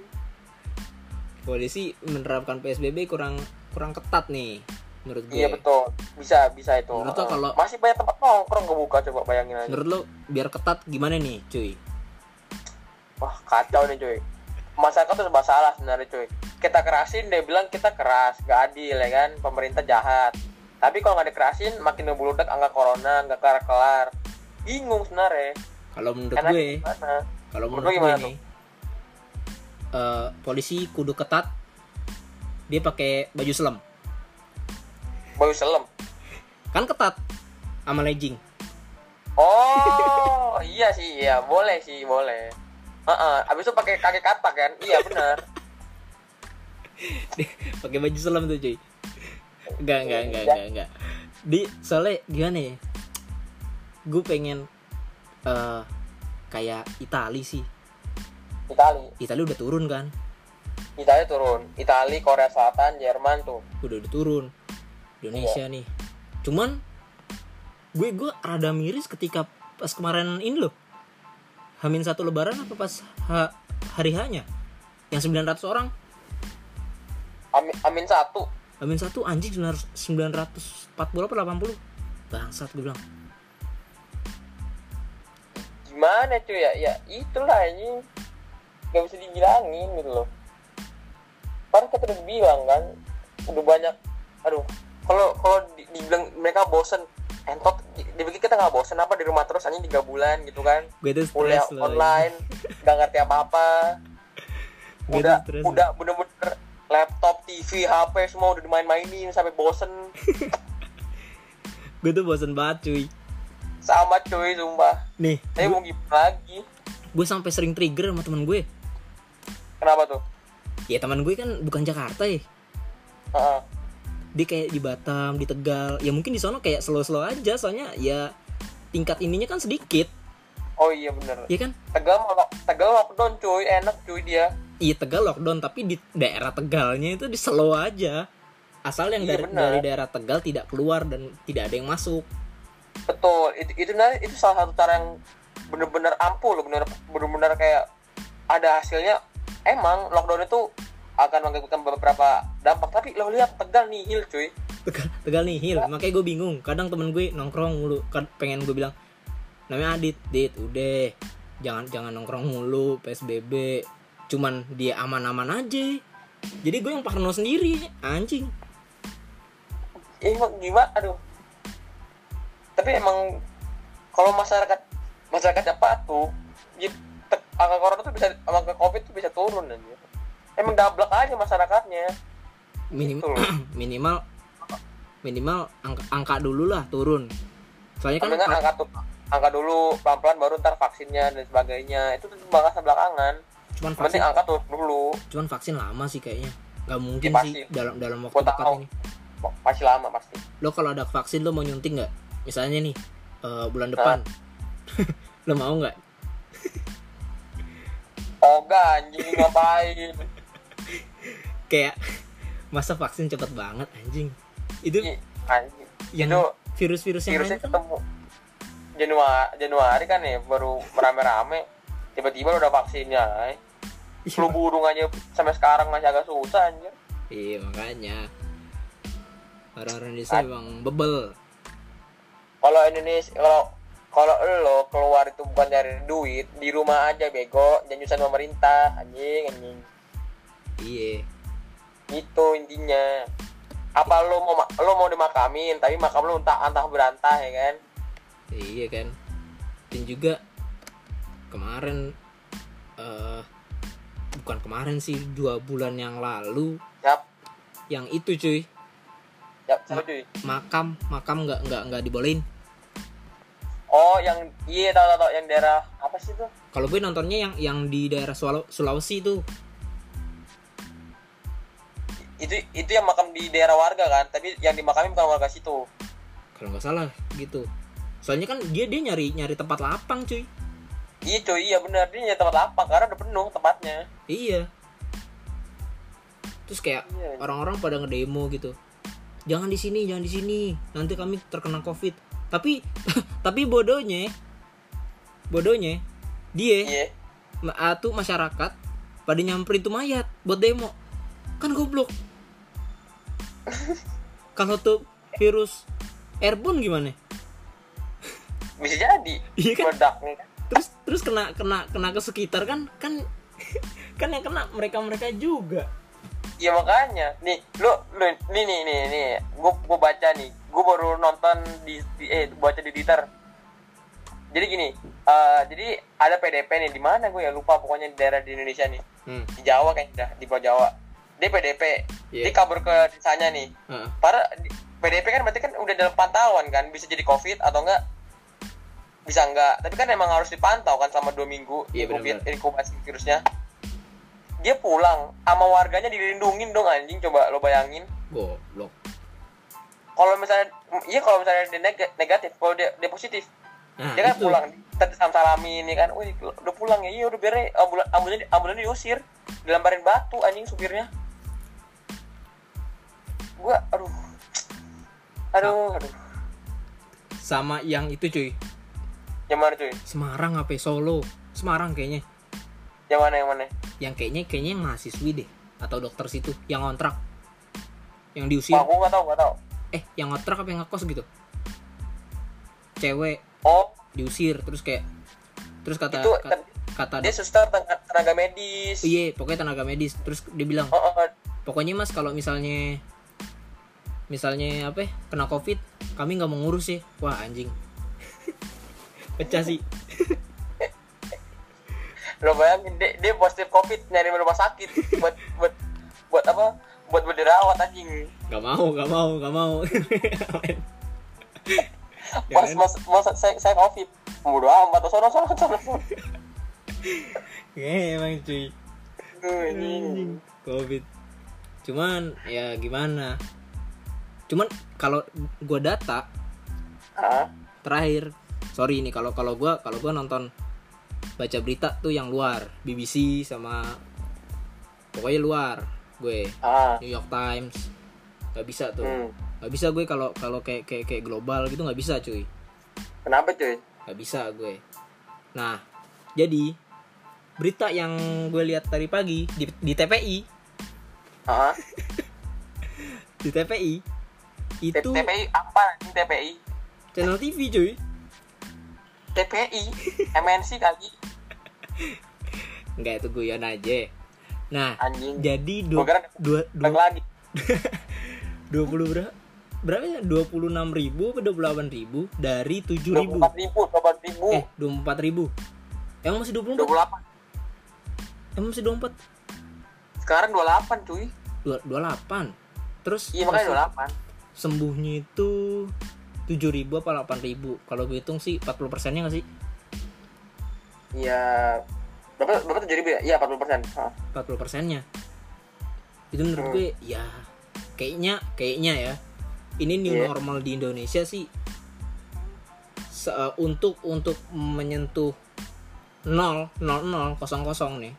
polisi menerapkan psbb kurang kurang ketat nih menurut gue Iya betul. Bisa, bisa itu. Menurut lo kalau- masih banyak tempat nongkrong kebuka coba bayangin aja. menurut lo biar ketat gimana nih cuy Wah, kacau nih cuy. Masyarakat tuh serba salah sebenarnya cuy. Kita kerasin dia bilang kita keras, gak adil ya kan. Pemerintah jahat. Tapi kalau nggak dikerasin makin ngebludak angka corona, nggak kelar-kelar. Bingung sebenarnya. kalau menurut Enaknya gue kalau Menurut menurut gue gimana nih eh, polisi kudu ketat dia pakai baju selem Bau selem. kan ketat sama legging Oh, iya sih, iya boleh sih, boleh. Heeh, abis itu pakai kaki katak kan? Iya benar. pakai baju selam tuh cuy enggak enggak enggak enggak enggak di soalnya gimana ya? Gue pengen eh kayak Itali sih. Itali, Itali udah turun kan? Itali turun. Itali, Korea Selatan, Jerman tuh. udah udah turun. Indonesia nih. Cuman gue gue rada miris ketika pas kemarin ini loh. Hamin satu lebaran apa pas ha, hari hanya yang 900 orang. Amin, amin satu. Hamin satu anjing 900 940 apa 80 bangsat gue bilang. Gimana cuy? Ya ya itulah ini nggak bisa dibilangin gitu loh. Kan kita udah bilang kan. Udah banyak aduh. Kalau kalau di- dibilang mereka bosen entot di- dipikir kita nggak bosen apa di rumah terus hanya tiga bulan gitu kan. Kuliah online nggak ngerti apa apa udah udah bener-bener laptop TV HP semua udah dimain-mainin sampai bosen. Gue tuh bosen banget cuy. Sama cuy sumpah. Nih tapi mau gimana lagi? gue sampai sering trigger sama temen gue. Kenapa tuh? Ya teman gue kan bukan Jakarta ya. Heeh. dia kayak di Batam di Tegal. Ya mungkin di sana kayak slow slow aja. Soalnya ya tingkat ininya kan sedikit. Oh iya bener. Ya kan? Tegal malah Tegal lockdown cuy. Enak cuy dia iya Tegal lockdown tapi di daerah Tegalnya itu di slow aja. Asal yang Iya, dari, benar. dari daerah Tegal tidak keluar dan tidak ada yang masuk. Betul itu itu nah, itu salah satu cara yang bener-bener ampuh loh bener bener-bener kayak ada hasilnya. Emang lockdown itu akan mengakibatkan beberapa dampak tapi lo lihat Tegal nihil cuy. Tegal, Tegal nih hil makanya gue bingung. Kadang temen gue nongkrong mulu kan pengen gue bilang namanya Adit Dit udah jangan jangan nongkrong mulu PSBB cuman dia aman-aman aja. Jadi gue yang parno sendiri anjing. Eh gimana aduh. Tapi emang kalau masyarakat masyarakatnya patuh ya, te- angka corona tuh bisa angka covid tuh bisa turun aja emang dablek aja masyarakatnya. Minimal Gitu. minimal minimal angka, angka dulu lah turun. Soalnya kan angka angka dulu pelan-pelan baru ntar vaksinnya dan sebagainya. Itu tuh bahas belakangan cuman vaksin. angka turun dulu. Cuman vaksin lama sih kayaknya. Nggak mungkin Ya, sih dalam dalam waktu Gua dekat tahu. ini. Pasti lama pasti. Lo kalau ada vaksin lo mau nyuntik nggak? Misalnya nih eh, bulan depan. Lo mau nggak? Oga anjing ngapain? Kayak masa vaksin cepet banget anjing. Itu Ih, anjing. yang virus-virus yang virusnya lain kan? ketemu. Januari Januari kan ya baru merame-rame tiba-tiba udah vaksinnya eh. burung aja sampai sekarang masih agak susah anjir. Iya makanya. Orang-orang Indonesia emang bebel. Kalau Indonesia kalau kalau lo keluar itu bukan cari duit di rumah aja bego. Jangan nyusahin pemerintah anjing anjing. Iya. Itu intinya. Apa lo mau ma- lo mau dimakamin tapi makam lo entah antah berantah ya kan? Iya kan? Dan juga kemarin eh bukan kemarin sih dua bulan yang lalu. Siap yang itu cuy. Siap siapa cuy. makam makam nggak nggak nggak dibolehin. Oh yang iya tahu tahu tahu, yang daerah apa sih tuh kalau gue nontonnya yang yang di daerah Sulaw- Sulawesi tuh itu itu yang makam di daerah warga kan? Tapi yang dimakami bukan warga situ. Kalau nggak salah gitu. Soalnya kan dia dia nyari nyari tempat lapang cuy iya cuy iya benar dia nyari tempat lapang karena udah penuh tempatnya. Iya. Terus kayak Iya. orang-orang pada ngedemo gitu. Jangan di sini jangan di sini. Nanti kami terkena covid. Tapi tapi bodohnya bodohnya dia iya. ma- ah, masyarakat pada nyamperin tuh mayat buat demo. Kan goblok. Kalau tuh virus airborne gimana? Bisa jadi. Iya kan? kan terus terus kena kena kena ke sekitar kan kan kan yang kena mereka mereka juga Iya makanya, nih lu lu nih nih nih nih, gua gua baca nih, gua baru nonton di, di eh baca di Twitter. Jadi gini, eh jadi ada PDP nih di mana gue ya lupa pokoknya di daerah di Indonesia nih, hmm. di Jawa kayaknya dah, di Pulau Jawa. Dia PDP, Iya. dia kabur ke desanya nih. Heeh. Para PDP kan berarti kan udah dalam pantauan kan, bisa jadi COVID atau enggak? Bisa enggak? Tapi kan emang harus dipantau kan selama dua minggu Iya, inkubi- benar-benar. inkubasi virusnya. Dia pulang sama warganya dilindungin dong anjing coba lo bayangin. goblok Kalau misalnya iya kalau misalnya dia neg- negatif, kalau dia, dia positif, nah dia kan itu pulang tadi salam salamin ya kan, wih udah pulang ya, iya udah biarin ambulan ambulan ambulan diusir, dilemparin batu anjing supirnya. Gua aduh. Aduh, aduh. sama yang itu cuy Yang mana cuy? Semarang apa? Solo. Semarang kayaknya. Yang mana yang mana? yang kayaknya kayaknya yang mahasiswi deh. Atau dokter situ yang kontrak yang diusir. Wah, gua nggak tahu, nggak tahu. eh yang kontrak apa yang ngekos gitu? Cewek. Oh, diusir terus kayak terus kata Itu kata, kata dia suster tenaga, medis. Iya pokoknya tenaga medis. Terus dia bilang oh, oh, pokoknya mas kalau misalnya misalnya apa ya, kena covid kami nggak mau ngurus ya wah anjing pecah sih lo bayangin dia, dia positif covid nyari rumah sakit. Buat buat buat apa? Buat buat dirawat anjing. Nggak mau nggak mau nggak mau. Mas mas mas saya saya covid. Bodo amat sono sono sono sono. Ya, emang cuy anjing. covid. Cuman ya gimana? Cuman kalau gua data Hah? terakhir sorry ini kalau kalau gua kalau gua nonton baca berita tuh yang luar BBC sama pokoknya luar gue Ah. New York Times nggak bisa tuh Hmm. nggak bisa gue kalau kalau kayak kayak kayak global gitu nggak bisa cuy Kenapa cuy? nggak bisa gue nah jadi berita yang gue lihat tadi pagi di, di TPI Ah. di TPI itu TPI apa ini TPI? channel TV cuy TPI MNC kali nggak itu guyon aja nah anjing. jadi dua dua dua lagi. dua puluh berapa berapa ya dua puluh enam ribu dua puluh delapan ribu dari tujuh ribu 24 ribu, 24 ribu, eh dua empat ribu yang masih dua puluh 28. yang masih dua empat Sekarang 28 cuy. dua dua delapan terus Iya makanya 28. sembuhnya itu tujuh ribu apa delapan ribu kalau gue hitung sih 40 persennya nggak sih Iya. Berapa berapa 7 ribu ya? Iya 40 persen. 40 persennya itu menurut Hmm. gue ya kayaknya kayaknya ya ini new Iya. normal di Indonesia sih se- eh, untuk untuk menyentuh 0 0 0 kosong kosong nih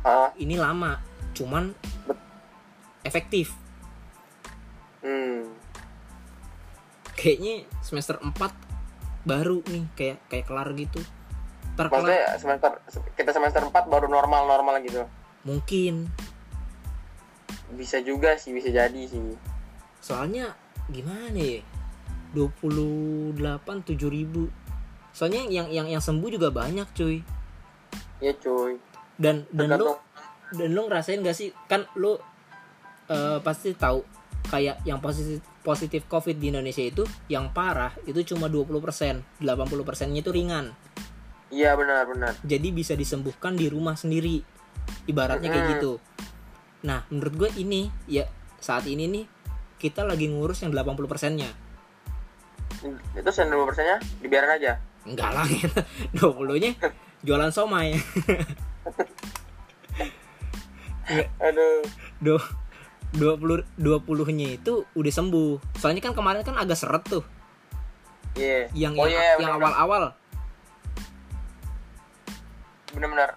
Ah. ini lama cuman efektif Hmm. Kayaknya semester 4 baru nih kayak kayak kelar gitu. Ntar kelar. Maksudnya semester kita semester 4 baru normal-normal gitu. mungkin. Bisa juga sih, bisa jadi sih. soalnya gimana ya? 28 7 ribu. Soalnya yang yang yang sembuh juga banyak cuy. Iya cuy. dan dan lo dan lo ngerasain gak sih? Kan lo eh, pasti tahu kayak yang positif positif covid di Indonesia itu yang parah itu cuma 20% 80 persennya itu ringan Iya benar benar. jadi bisa disembuhkan di rumah sendiri ibaratnya kayak Mm. gitu nah menurut gue ini ya saat ini nih kita lagi ngurus yang 80 persennya Itu sen 20 persennya dibiarin aja. enggak lah gitu 20 nya jualan somai Aduh. do 20 20 nya itu udah sembuh. Soalnya kan kemarin kan agak seret tuh. Iya. yang oh yang, iya, yang awal-awal. Bener-bener.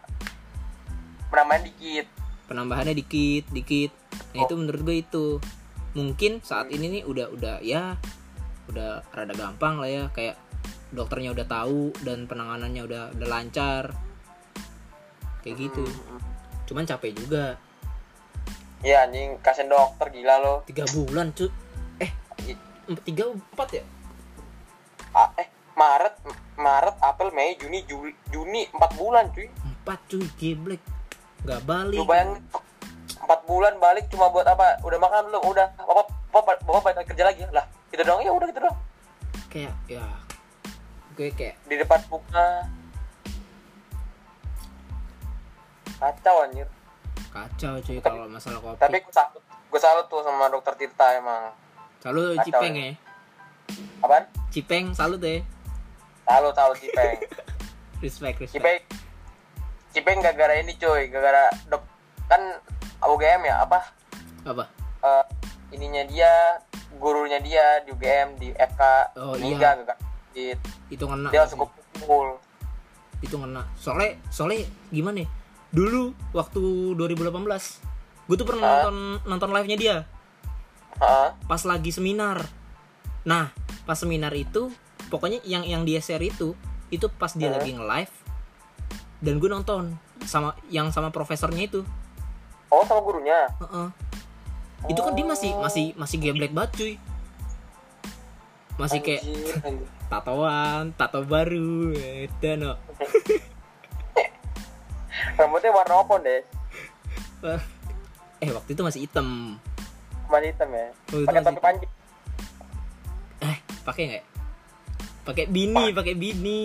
Penambahan dikit. penambahannya dikit dikit. Nah Oh. itu menurut gue itu. Mungkin saat ini nih udah udah ya udah rada gampang lah ya. Kayak dokternya udah tahu dan penanganannya udah udah lancar. Kayak gitu. Hmm. cuman capek juga Iya anjing kasihan dokter gila lo. tiga bulan cuy eh tiga empat ya Ah, eh Maret Maret April Mei Juni Juli Juni 4 bulan cuy. empat cuy geblek nggak balik Lu bayangin 4 bulan balik cuma buat apa? Udah makan belum? Udah. Bapak bapak bapak balik kerja lagi lah. Gitu dong. Ya udah gitu dong. kayak ya gue kayak Di depan buka. Kacau anjir. Kacau cuy kalau masalah kopi Tapi gue salut, gue salut tuh sama dokter Tirta emang. salut kacau cipeng ya. ya Apaan? cipeng salut ya Salut, salut Cipeng. respect respect Cipeng, Cipeng gara-gara ini cuy, gara-gara dok kan UGM ya apa? apa Eh, ininya dia, gurunya dia di UGM di FK Oh, meninggal iya. Gitu. itu ngena Dia langsung kumpul. itu ngena soalnya soalnya gimana ya dulu waktu 2018 gue tuh pernah Hah? nonton nonton live nya dia Heeh. pas lagi seminar nah pas seminar itu pokoknya yang yang dia share itu itu pas dia Hah? lagi nge-live dan gue nonton sama yang sama profesornya itu Oh sama gurunya. Heeh. itu kan dia masih masih masih geblek banget cuy masih kayak Anjir, anjir. tatoan tato baru itu no rambutnya warna apa deh. Eh waktu itu masih hitam. Masih hitam ya? Pakai topi panjang eh pakai nggak pakai bini pakai bini.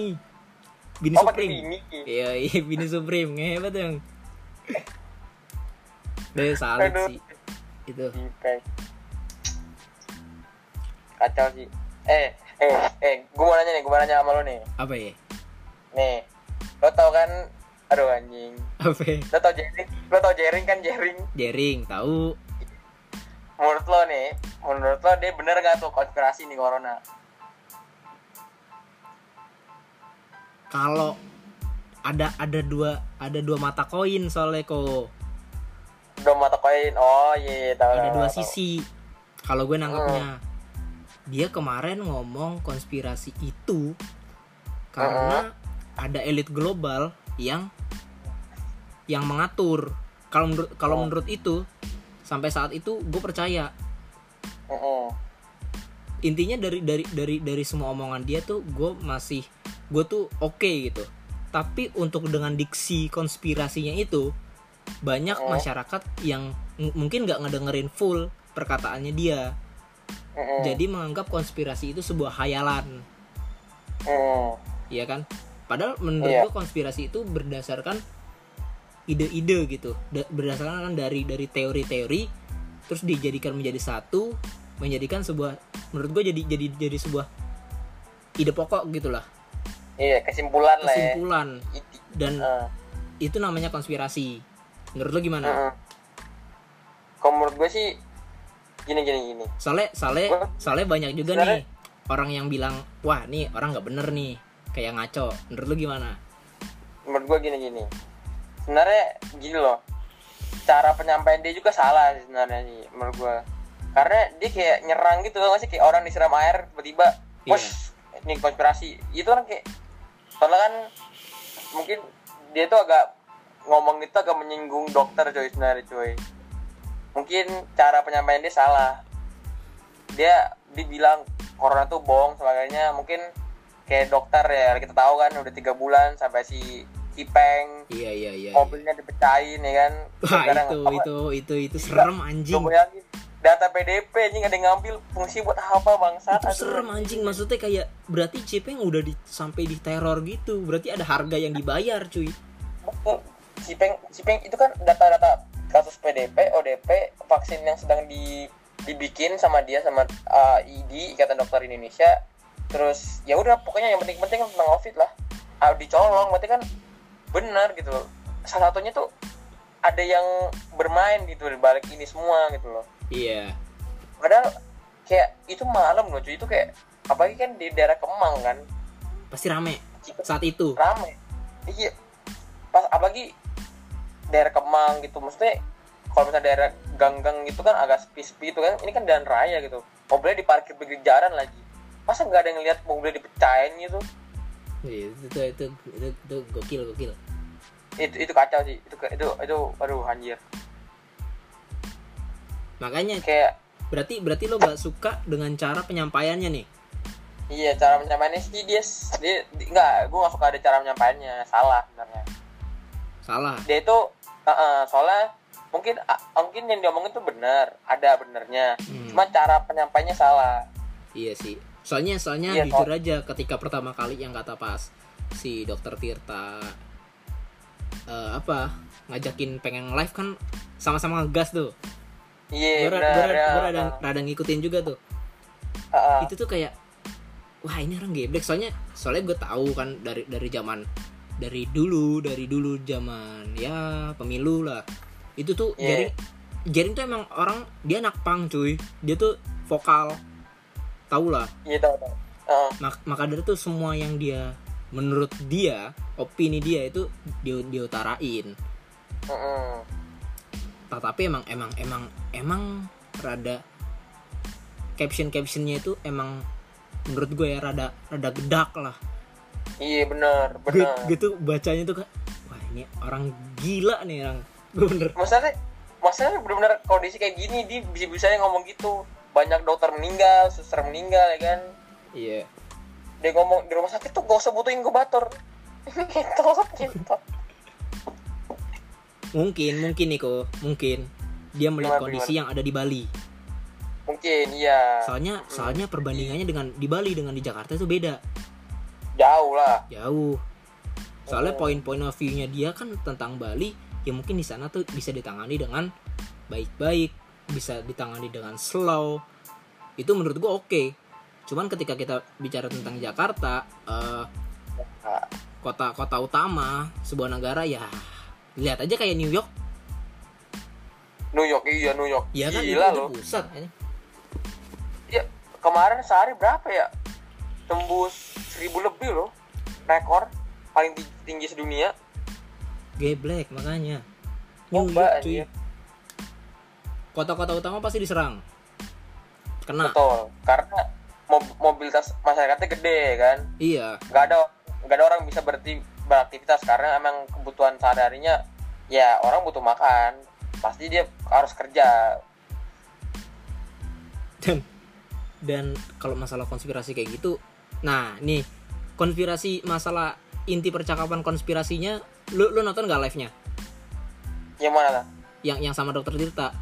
Bini oh supreme. ini iya iya bini supreme. Ngehebat yang deh salut Aduh. sih. Itu. Kacau sih. Eh eh eh gue mau nanya nih gue mau nanya sama lo nih. Apa ya? Nih lo tau kan aduh anjing. Apa? Lo tau jaring lo tau jaring kan jaring jaring tahu menurut lo nih menurut lo dia bener gak tuh konspirasi nih corona? Kalau ada ada dua ada dua mata koin soalnya kok udah mata koin? Oh iya iya, tahu ada dua tahu. sisi. Kalau gue nangkepnya dia kemarin ngomong konspirasi itu karena ada elit global yang yang mengatur kalau menurut kalau Oh. menurut itu sampai saat itu gue percaya Mm-mm. intinya dari dari dari dari semua omongan dia tuh gue masih gue tuh oke gitu tapi untuk dengan diksi konspirasinya itu banyak Oh. masyarakat yang mungkin nggak ngedengerin full perkataannya dia Mm-mm. jadi menganggap konspirasi itu sebuah hayalan Mm. ya kan padahal menurut Iya. gue konspirasi itu berdasarkan ide-ide gitu. Da- berdasarkan kan dari dari teori-teori terus dijadikan menjadi satu menjadikan sebuah menurut gue jadi jadi jadi sebuah ide pokok gitulah. Iya kesimpulan lah ya. Kesimpulan. Dan Eh, itu namanya konspirasi. Menurut lo gimana? Mm-mm. kalau menurut gue sih gini gini gini. Soalnya soalnya Gua- soalnya banyak juga sebenarnya- nih orang yang bilang wah nih orang nggak bener nih kayak ngaco. Menurut lo gimana? Menurut gue gini gini sebenarnya gini loh. Cara penyampaian dia juga salah sebenarnya sih menurut gue karena dia kayak nyerang gitu loh sih? Kayak orang disiram air tiba-tiba Iya. push ini konspirasi. Itu kan kayak soalnya kan mungkin dia tuh agak ngomong itu agak menyinggung dokter coy sebenarnya coy. Mungkin cara penyampaian dia salah. Dia dibilang corona tuh bohong sebagainya. Mungkin kayak dokter ya kita tahu kan udah tiga bulan sampai si Cipeng iya iya iya, iya. mobilnya dipecahin ya kan? Wah itu apa- itu itu itu serem anjing. data PDP anjing ada yang ngambil fungsi buat apa bangsa itu serem anjing. Maksudnya kayak berarti Cipeng udah di, sampai di teror gitu. Berarti ada harga yang dibayar cuy. Cipeng Cipeng itu kan data-data kasus PDP ODP vaksin yang sedang di dibikin sama dia sama uh, ID Ikatan Dokter Indonesia terus ya udah pokoknya yang penting-penting tentang covid lah. Ah, dicolong berarti kan benar gitu loh. Salah satunya tuh ada yang bermain gitu di balik ini semua gitu loh. Iya. Padahal kayak itu malam loh cuy. Itu kayak apalagi kan di daerah Kemang kan. Pasti rame saat itu. Rame. Iya. Pas apalagi daerah Kemang gitu. Maksudnya kalau misalnya daerah gang-gang gitu kan agak sepi-sepi itu kan. Ini kan jalan raya gitu. Mobilnya diparkir pinggir jalan lagi masa nggak ada yang lihat mobilnya dipecahin gitu? Iya, itu itu itu, itu, itu gokil gokil. Itu itu kacau sih. Itu itu itu aduh anjir. Makanya kayak berarti berarti lo gak suka dengan cara penyampaiannya nih? Iya cara menyampaikannya sih dia dia, dia enggak gue gak suka ada cara menyampaikannya salah sebenarnya. Salah. Dia itu uh, uh, soalnya mungkin uh, mungkin yang diomongin tuh benar ada benernya. Hmm. cuma cara penyampaiannya salah. Iya sih soalnya soalnya Iya, jujur aja ketika pertama kali yang kata pas si dokter Tirta eh, apa ngajakin pengen live kan sama-sama ngegas tuh. Iya gue benar ya. rada, rada ngikutin juga tuh. Uh, uh. itu tuh kayak wah ini orang geblek. Soalnya soalnya gue tahu kan dari dari zaman dari dulu dari dulu zaman ya pemilu lah. Itu tuh Iya. jaring jaring tuh emang orang dia anak pang cuy. Dia tuh vokal tau lah. Iya tahu tahu. Uh, Mak- maka dari itu semua yang dia menurut dia opini dia itu dia diutarain. Uh, uh. tetapi emang emang emang emang rada caption captionnya itu emang menurut gue ya rada rada gedak lah. Iya benar benar. gitu bacanya tuh kayak wah ini orang gila nih orang. Gue bener. Maksudnya maksudnya benar-benar kondisi kayak gini dia bisa bisanya ngomong gitu banyak dokter meninggal suster meninggal ya kan? Iya. Dia ngomong di rumah sakit tuh gak usah butuh inkubator. Gitu gitu. Mungkin mungkin Niko. Mungkin. Dia melihat Gimana, kondisi yang ada di Bali. Mungkin iya. Soalnya soalnya perbandingannya dengan di Bali dengan di Jakarta itu beda. Jauh lah. Jauh. Soalnya Oh. poin-poin of view-nya dia kan tentang Bali ya mungkin di sana tuh bisa ditangani dengan baik-baik bisa ditangani dengan slow itu menurut gua oke. Cuman ketika kita bicara tentang Jakarta eh, Nah, kota-kota utama sebuah negara ya lihat aja kayak New York. New York iya New York. Ya kan gila loh. pusat ya kemarin sehari berapa ya? Tembus seribu lebih loh. Rekor paling ti- tinggi sedunia. Geblek makanya. New Coba, York cuy. anjir. Kota-kota utama pasti diserang. Kena. Betul karena mob- mobilitas masyarakatnya gede kan? Iya. Nggak ada nggak ada orang bisa berarti beraktivitas karena emang kebutuhan sehari-harinya ya orang butuh makan. Pasti dia harus kerja. Dan dan kalau masalah konspirasi kayak gitu nah nih konspirasi masalah inti percakapan konspirasinya lu lu nonton gak live nya yang mana lah yang yang sama dokter Tirta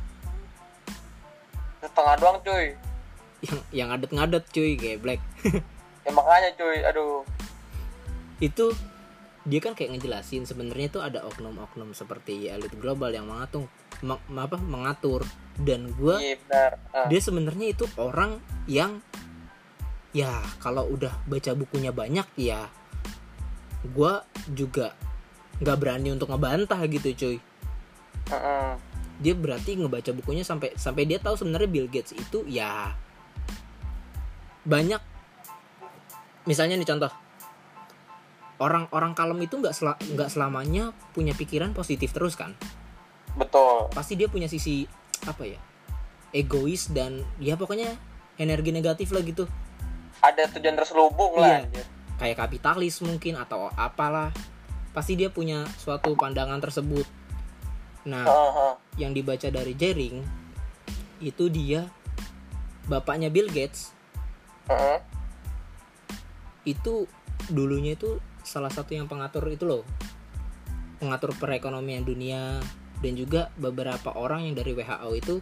setengah doang cuy. Yang yang ngadet ngadet cuy kayak black ya makanya cuy aduh. Itu dia kan kayak ngejelasin sebenarnya itu ada oknum-oknum seperti elit global yang mengatur meng- apa mengatur. Dan gua iya benar. Ah, dia sebenarnya itu orang yang ya kalau udah baca bukunya banyak ya gua juga nggak berani untuk ngebantah gitu cuy. Mm-mm. Dia berarti ngebaca bukunya sampai sampai dia tahu sebenarnya Bill Gates itu ya banyak. Misalnya nih contoh. Orang-orang kalem itu nggak sela- nggak selamanya punya pikiran positif terus kan? Betul. Pasti dia punya sisi apa ya egois dan ya pokoknya energi negatif lah gitu. Ada tujuan terselubung lah Iya. anjir. kayak kapitalis mungkin atau apalah. Pasti dia punya suatu pandangan tersebut nah Heeh. yang dibaca dari Jering itu dia bapaknya Bill Gates Heeh. itu dulunya itu salah satu yang pengatur itu loh pengatur perekonomian dunia dan juga beberapa orang yang dari WHO itu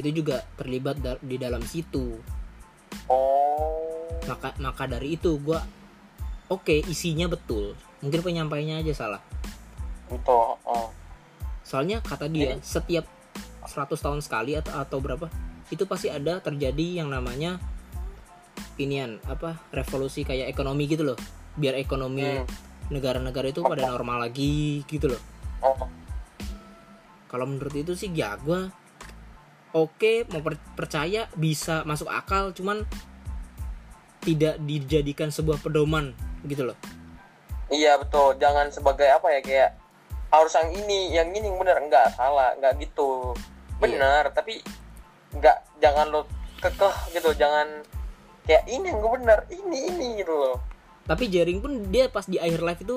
itu juga terlibat da- di dalam situ oh maka maka dari itu gua oke isinya betul mungkin penyampaiannya aja salah betul heeh. Soalnya kata dia setiap 100 tahun sekali atau atau berapa itu pasti ada terjadi yang namanya inian apa revolusi kayak ekonomi gitu loh. Biar ekonomi Hmm. negara-negara itu pada normal lagi gitu loh. Oh. Kalau menurut itu sih ya gue oke mau per- percaya bisa masuk akal cuman tidak dijadikan sebuah pedoman gitu loh. Iya betul, jangan sebagai apa ya kayak harus yang ini, yang ini yang benar enggak salah, enggak gitu. Benar, tapi enggak jangan lo kekeh gitu, jangan kayak ini yang benar, ini ini gitu loh. tapi Jering pun dia pas di akhir live itu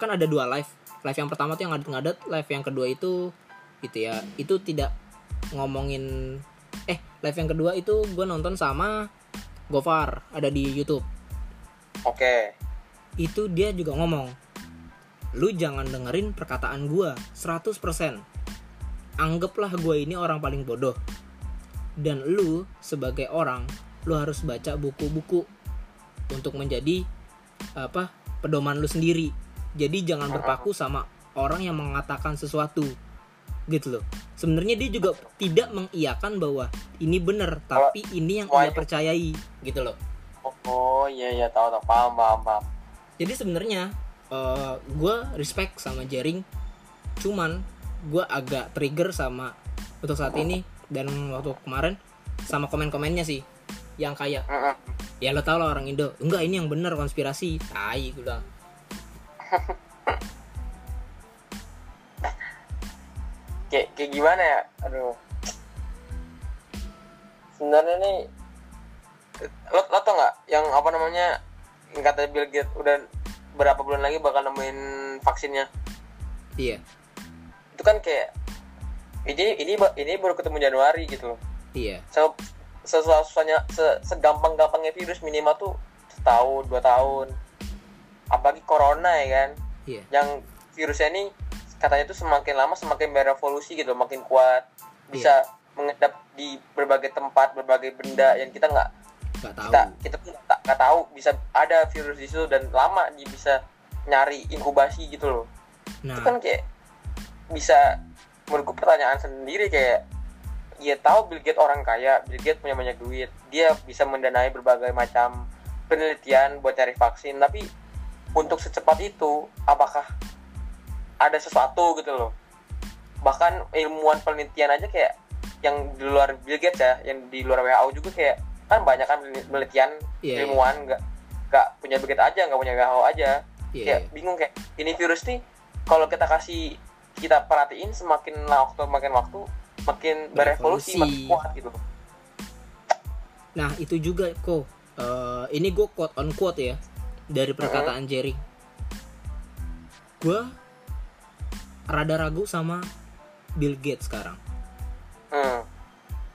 kan ada dua live live yang pertama tuh yang ngadet-ngadet live yang kedua itu gitu ya itu tidak ngomongin eh live yang kedua itu gue nonton sama Gofar ada di YouTube Oke. itu dia juga ngomong lu jangan dengerin perkataan gua 100% anggaplah gua ini orang paling bodoh. Dan lu sebagai orang lu harus baca buku-buku untuk menjadi apa pedoman lu sendiri. Jadi jangan berpaku sama orang yang mengatakan sesuatu gitu loh. Sebenarnya dia juga tidak mengiyakan bahwa ini benar tapi ini yang ia Wah, percayai gitu loh. Oh iya iya tahu tahu. Paham paham paham. jadi sebenarnya gue respect sama Jering cuman gue agak trigger sama untuk saat ini dan waktu kemarin sama komen-komennya sih yang kayak Mm-mm. ya lo tau lah orang Indo enggak ini yang benar konspirasi tai gue bilang Kayak kayak gimana ya? Aduh. Sebenarnya nih lo lo tau nggak yang apa namanya kata Bill Gates udah berapa bulan lagi bakal nemuin vaksinnya? iya. Itu kan kayak ini ini ini baru ketemu Januari gitu loh. iya. Se- sesusahnya se segampang-gampangnya virus minimal tuh setahun dua tahun. Apalagi corona ya kan? Iya. yang virusnya ini katanya tuh semakin lama semakin berevolusi gitu makin kuat. Bisa mengendap di berbagai tempat berbagai benda yang kita nggak nggak tahu. kita kita pun nggak nggak tahu bisa ada virus di situ dan lama dia bisa nyari inkubasi gitu loh. Nah. itu kan kayak bisa menurutku pertanyaan sendiri kayak dia tahu Bill Gates orang kaya Bill Gates punya banyak duit dia bisa mendanai berbagai macam penelitian buat cari vaksin tapi untuk secepat itu apakah ada sesuatu gitu loh. Bahkan ilmuwan penelitian aja kayak yang di luar Bill Gates ya yang di luar WHO juga kayak kan banyak kan penelitian Iya, ilmuwan nggak nggak punya Gates aja nggak punya WHO aja iya, kayak iya. bingung kayak ini virus nih kalau kita kasih kita perhatiin semakin waktu makin waktu makin berevolusi Berevolusi. makin kuat gitu Nah itu juga kok eh, ini gue quote on quote ya dari perkataan Jerry. Gue rada ragu sama Bill Gates sekarang. hmm.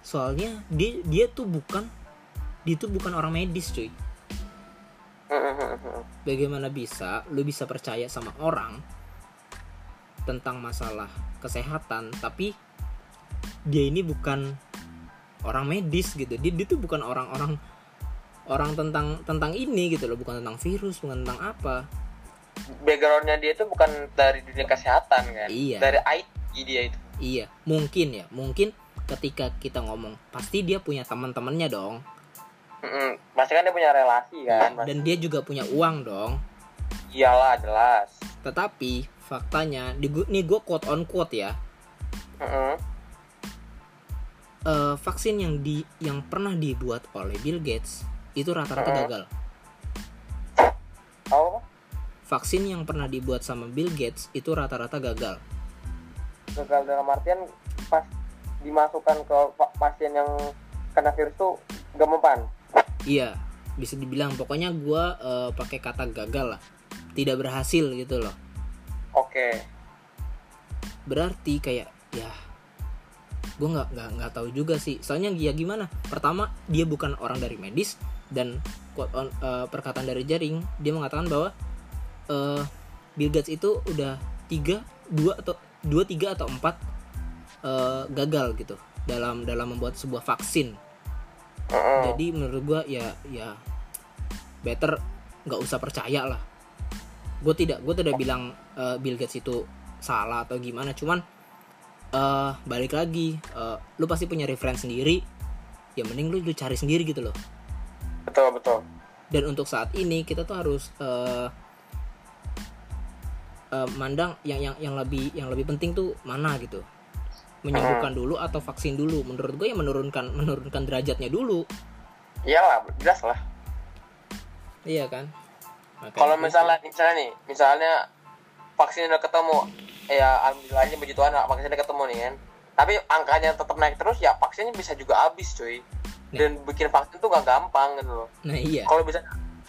Soalnya dia dia tuh bukan dia tuh bukan orang medis cuy. Bagaimana bisa lu bisa percaya sama orang tentang masalah kesehatan tapi dia ini bukan orang medis gitu. Dia, dia tuh bukan orang-orang orang tentang tentang ini gitu loh, bukan tentang virus, bukan tentang apa. backgroundnya dia itu bukan dari dunia kesehatan kan Iya. dari IT dia itu Iya, mungkin ya, mungkin ketika kita ngomong pasti dia punya teman-temannya dong. Hmm, hmm. pasti kan dia punya relasi kan Mas- Dan dia juga punya uang dong. iyalah jelas Tetapi faktanya, di nih gue quote on quote ya, Hmm, hmm. eh, vaksin yang di yang pernah dibuat oleh Bill Gates itu rata-rata Mm-mm. gagal. oh Vaksin yang pernah dibuat sama Bill Gates itu rata-rata gagal. gagal dalam artian pas dimasukkan ke pa- pasien yang kena virus tuh gak mempan Iya, bisa dibilang. Pokoknya gue eh, pakai kata gagal lah, tidak berhasil gitu loh. oke. Berarti kayak ya gue nggak nggak nggak tahu juga sih. Soalnya ya gimana? Pertama dia bukan orang dari medis dan quote on, eh, perkataan dari jaring dia mengatakan bahwa eh, Bill Gates itu udah tiga dua atau dua tiga atau empat eh, gagal gitu dalam dalam membuat sebuah vaksin Jadi menurut gue ya ya better nggak usah percaya lah. Gue tidak gue tidak bilang eh, Bill Gates itu salah atau gimana. Cuman eh balik lagi eh, lu pasti punya referensi sendiri. Ya mending lu, lu cari sendiri gitu loh. Betul betul. Dan untuk saat ini kita tuh harus eh eh, mandang yang yang yang lebih yang lebih penting tuh mana gitu menyembuhkan dulu atau vaksin dulu. Menurut gue ya menurunkan menurunkan derajatnya dulu. Iyalah jelas lah. Iya kan? Kalau itu. misalnya misalnya nih misalnya vaksin udah ketemu ya alhamdulillahnya puji Tuhan vaksin udah ketemu nih kan. Tapi angkanya tetap naik terus ya vaksinnya bisa juga habis cuy. Dan bikin vaksin tuh gak gampang gitu loh. Nah iya. Kalau bisa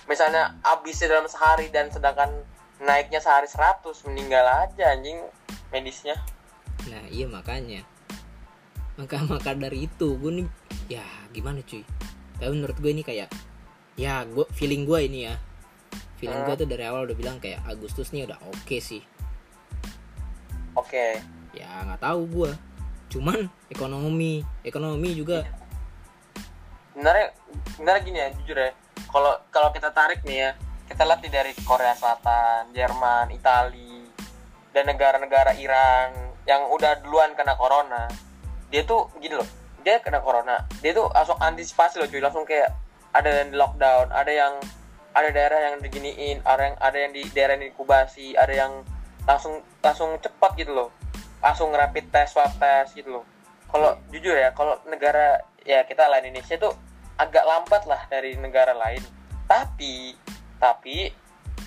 misalnya habisnya dalam sehari dan sedangkan naiknya sehari 100 meninggal aja anjing medisnya Nah iya makanya. Maka maka dari itu gue nih Ya gimana cuy? Tapi menurut gue ini kayak Ya gue feeling gue ini ya. Feeling gue tuh dari awal udah bilang kayak Agustus nih udah oke sih. Oke. Ya nggak tahu gue Cuman ekonomi. Ekonomi juga. Sebenarnya sebenarnya gini ya jujur ya. Kalau kalau kita tarik nih ya kita lihat nih dari Korea Selatan Jerman Itali dan negara-negara Iran yang udah duluan kena corona dia tuh gini loh dia kena corona dia tuh langsung antisipasi loh cuy langsung kayak ada yang di lockdown ada yang ada daerah yang diginiin ada yang ada yang di daerah yang inkubasi ada yang langsung langsung cepat gitu loh langsung rapid test swab test gitu loh. Kalau jujur ya kalau negara ya kita lain Indonesia tuh agak lambat lah dari negara lain. Tapi tapi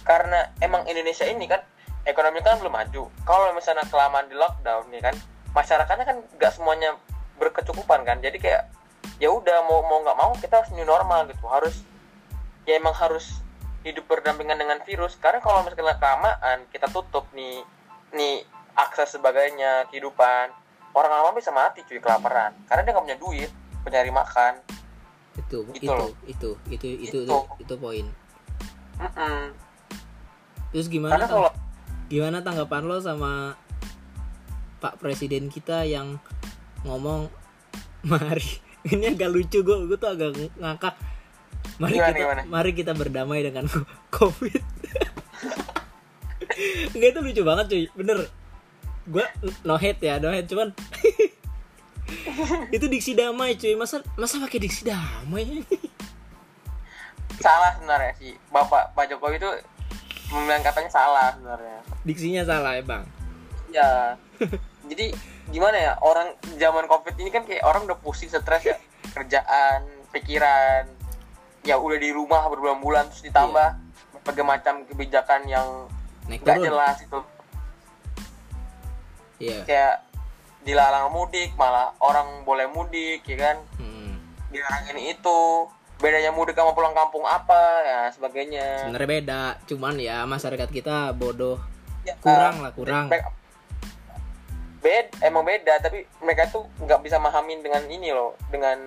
karena emang Indonesia ini kan ekonomi kan belum maju. Kalau misalnya kelamaan di lockdown nih kan masyarakatnya kan nggak semuanya berkecukupan kan. Jadi kayak ya udah mau mau nggak mau kita harus new normal gitu. Harus ya emang harus hidup berdampingan dengan virus. Karena kalau misalnya kelamaan kita tutup nih nih akses sebagainya kehidupan. Orang lama bisa mati cuy kelaparan. Karena dia nggak punya duit nyari makan. Itu Gitu itu, loh. itu itu itu itu Itu. itu poin. Mm-mm. terus gimana karena kalau gimana tanggapan lo sama Pak Presiden kita yang ngomong mari ini agak lucu gue gue tuh agak ng- ngakak. Mari Gimana, kita gimana? mari kita berdamai dengan covid. Enggak itu lucu banget cuy. Bener. Gue no hate ya no hate cuman itu diksi damai cuy. Masa masa pakai diksi damai? Salah sebenarnya sih. Bapak Pak Jokowi itu membilang katanya salah. Sebenarnya. Diksinya salah ya bang? Ya jadi gimana ya orang zaman covid ini kan kayak orang udah pusing stres ya. Kerjaan pikiran. Ya udah di rumah berbulan-bulan terus ditambah berbagai macam kebijakan yang naik nggak jelas itu. Iya. Kayak dilarang mudik malah orang boleh mudik ya kan? Hmm. dilarang ini itu bedanya mudik sama pulang kampung apa ya sebagainya sebenarnya beda cuman ya masyarakat kita bodoh Ya, kurang uh, lah kurang Mereka- bed emang beda tapi mereka tuh nggak bisa mahamin dengan ini loh dengan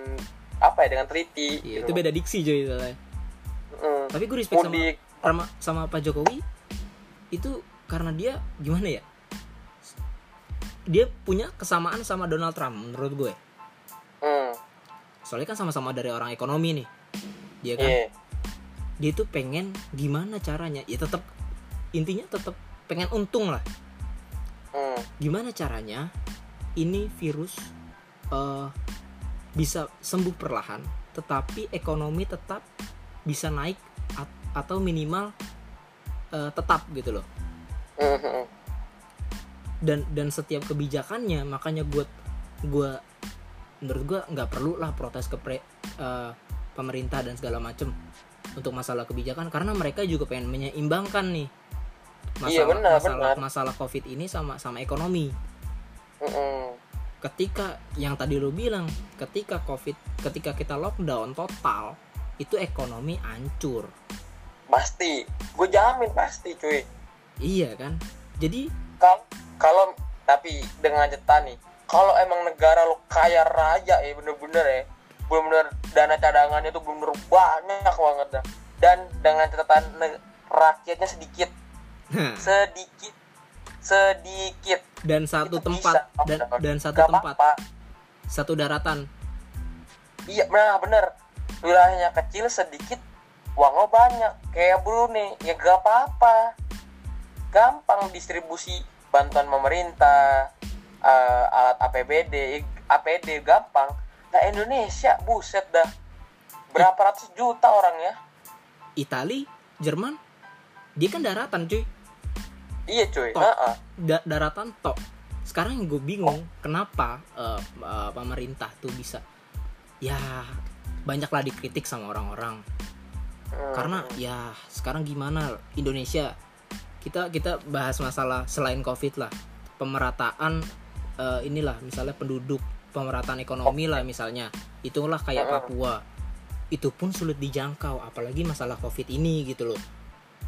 apa ya dengan teliti Iya, gitu itu loh. beda diksi soalnya. Mm. Tapi gue respect sama, mudik sama sama Pak Jokowi itu karena dia gimana ya? Dia punya kesamaan sama Donald Trump menurut gue. mm. Soalnya kan sama-sama dari orang ekonomi nih. Dia kan Iya. dia tuh pengen gimana caranya? Ya tetap intinya tetap pengen untung lah. Mm. Gimana caranya ini virus eh, bisa sembuh perlahan, tetapi ekonomi tetap bisa naik at- atau minimal eh, tetap gitu loh. Mhm. dan dan setiap kebijakannya makanya gue gua menurut gue nggak perlu lah protes ke pre- eh, pemerintah dan segala macem untuk masalah kebijakan karena mereka juga pengen menyeimbangkan nih masalah Iya, benar, masalah benar. masalah covid ini sama sama ekonomi. Mhm. ketika yang tadi lo bilang ketika covid ketika kita lockdown total itu ekonomi hancur. Pasti. Gue jamin pasti cuy. Iya kan? Jadi kalau kalau tapi dengan catatan nih kalau emang negara lo kaya raya ya bener-bener ya. Bener-bener dana cadangannya tuh bener-bener banyak banget dah. Dan dengan catatan rakyatnya sedikit. Sedikit. Sedikit. Dan satu Itu tempat. bisa. Dan dan satu Gak tempat. Apa-apa. satu daratan. Iya nah bener. Wilayahnya kecil sedikit uangnya banyak. Kayak Brunei ya gak apa-apa. Gampang distribusi bantuan pemerintah eh, alat APBD APD gampang nah Indonesia buset dah berapa ratus juta orang ya Itali, Jerman, dia kan daratan cuy, iya cuy Tok. Heeh. Da- daratan tok. Sekarang yang gue bingung kenapa eh, eh, pemerintah tuh bisa, ya banyaklah dikritik sama orang-orang. Hmm. Karena ya sekarang gimana Indonesia kita kita bahas masalah selain covid lah pemerataan eh, inilah misalnya penduduk pemerataan ekonomi lah misalnya. Itulah kayak. Papua. Itu pun sulit dijangkau apalagi masalah covid ini gitu loh.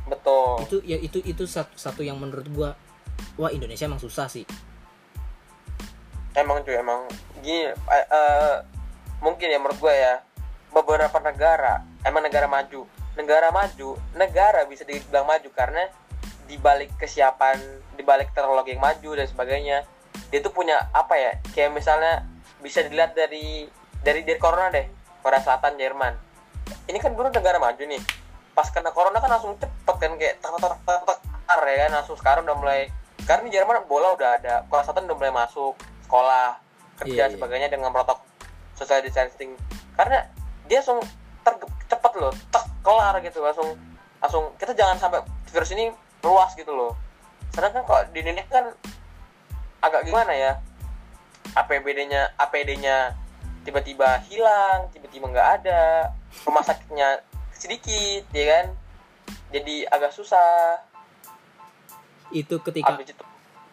Betul. Itu ya itu itu satu, satu yang menurut gua wah Indonesia emang susah sih. Emang cuy emang. Gini eh, eh, mungkin ya menurut gue ya beberapa negara emang negara maju. Negara maju negara bisa dibilang maju karena dibalik kesiapan dibalik teknologi yang maju dan sebagainya dia tuh punya apa ya? Kayak misalnya bisa dilihat dari dari dari corona deh Korea Selatan Jerman. Ini kan dulu negara maju nih. Pas kena corona kan langsung cepet kan kayak tak tak tak tak ya kan? Langsung sekarang udah mulai sekarang di Jerman bola udah ada. Korea Selatan udah mulai masuk sekolah kerja Iya, iya. sebagainya dengan protokol social distancing. Karena dia langsung cepet loh tek kelar gitu langsung langsung kita jangan sampai virus ini luas gitu loh. Sedangkan kalau di Indonesia kan agak gimana ya? APBD-nya APD-nya tiba-tiba hilang tiba-tiba nggak ada. Rumah sakitnya sedikit ya kan? Jadi agak susah. Itu ketika itu.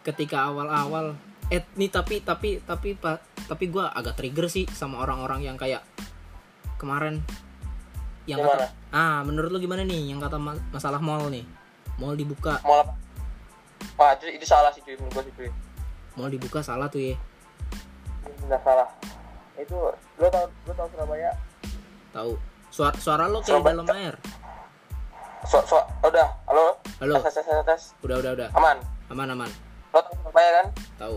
ketika awal-awal. Eh nih tapi tapi tapi pak tapi gua agak trigger sih sama orang-orang yang kayak kemarin. Yang Gimana? kata ah menurut lu gimana nih? Yang kata ma- masalah mall nih. Mall dibuka. Mau apa? Wah itu, itu salah sih cuy. Menurut gue sih cuy mall dibuka salah tuh ya nggak salah. Itu lo tau lo tau Surabaya? Tahu suara suara lo kayak Surabaya. dalam air. So, so, udah. Halo? Halo. Tes tes tes tes. Udah udah udah. Aman? Aman aman. Lo tahu Surabaya kan? Tahu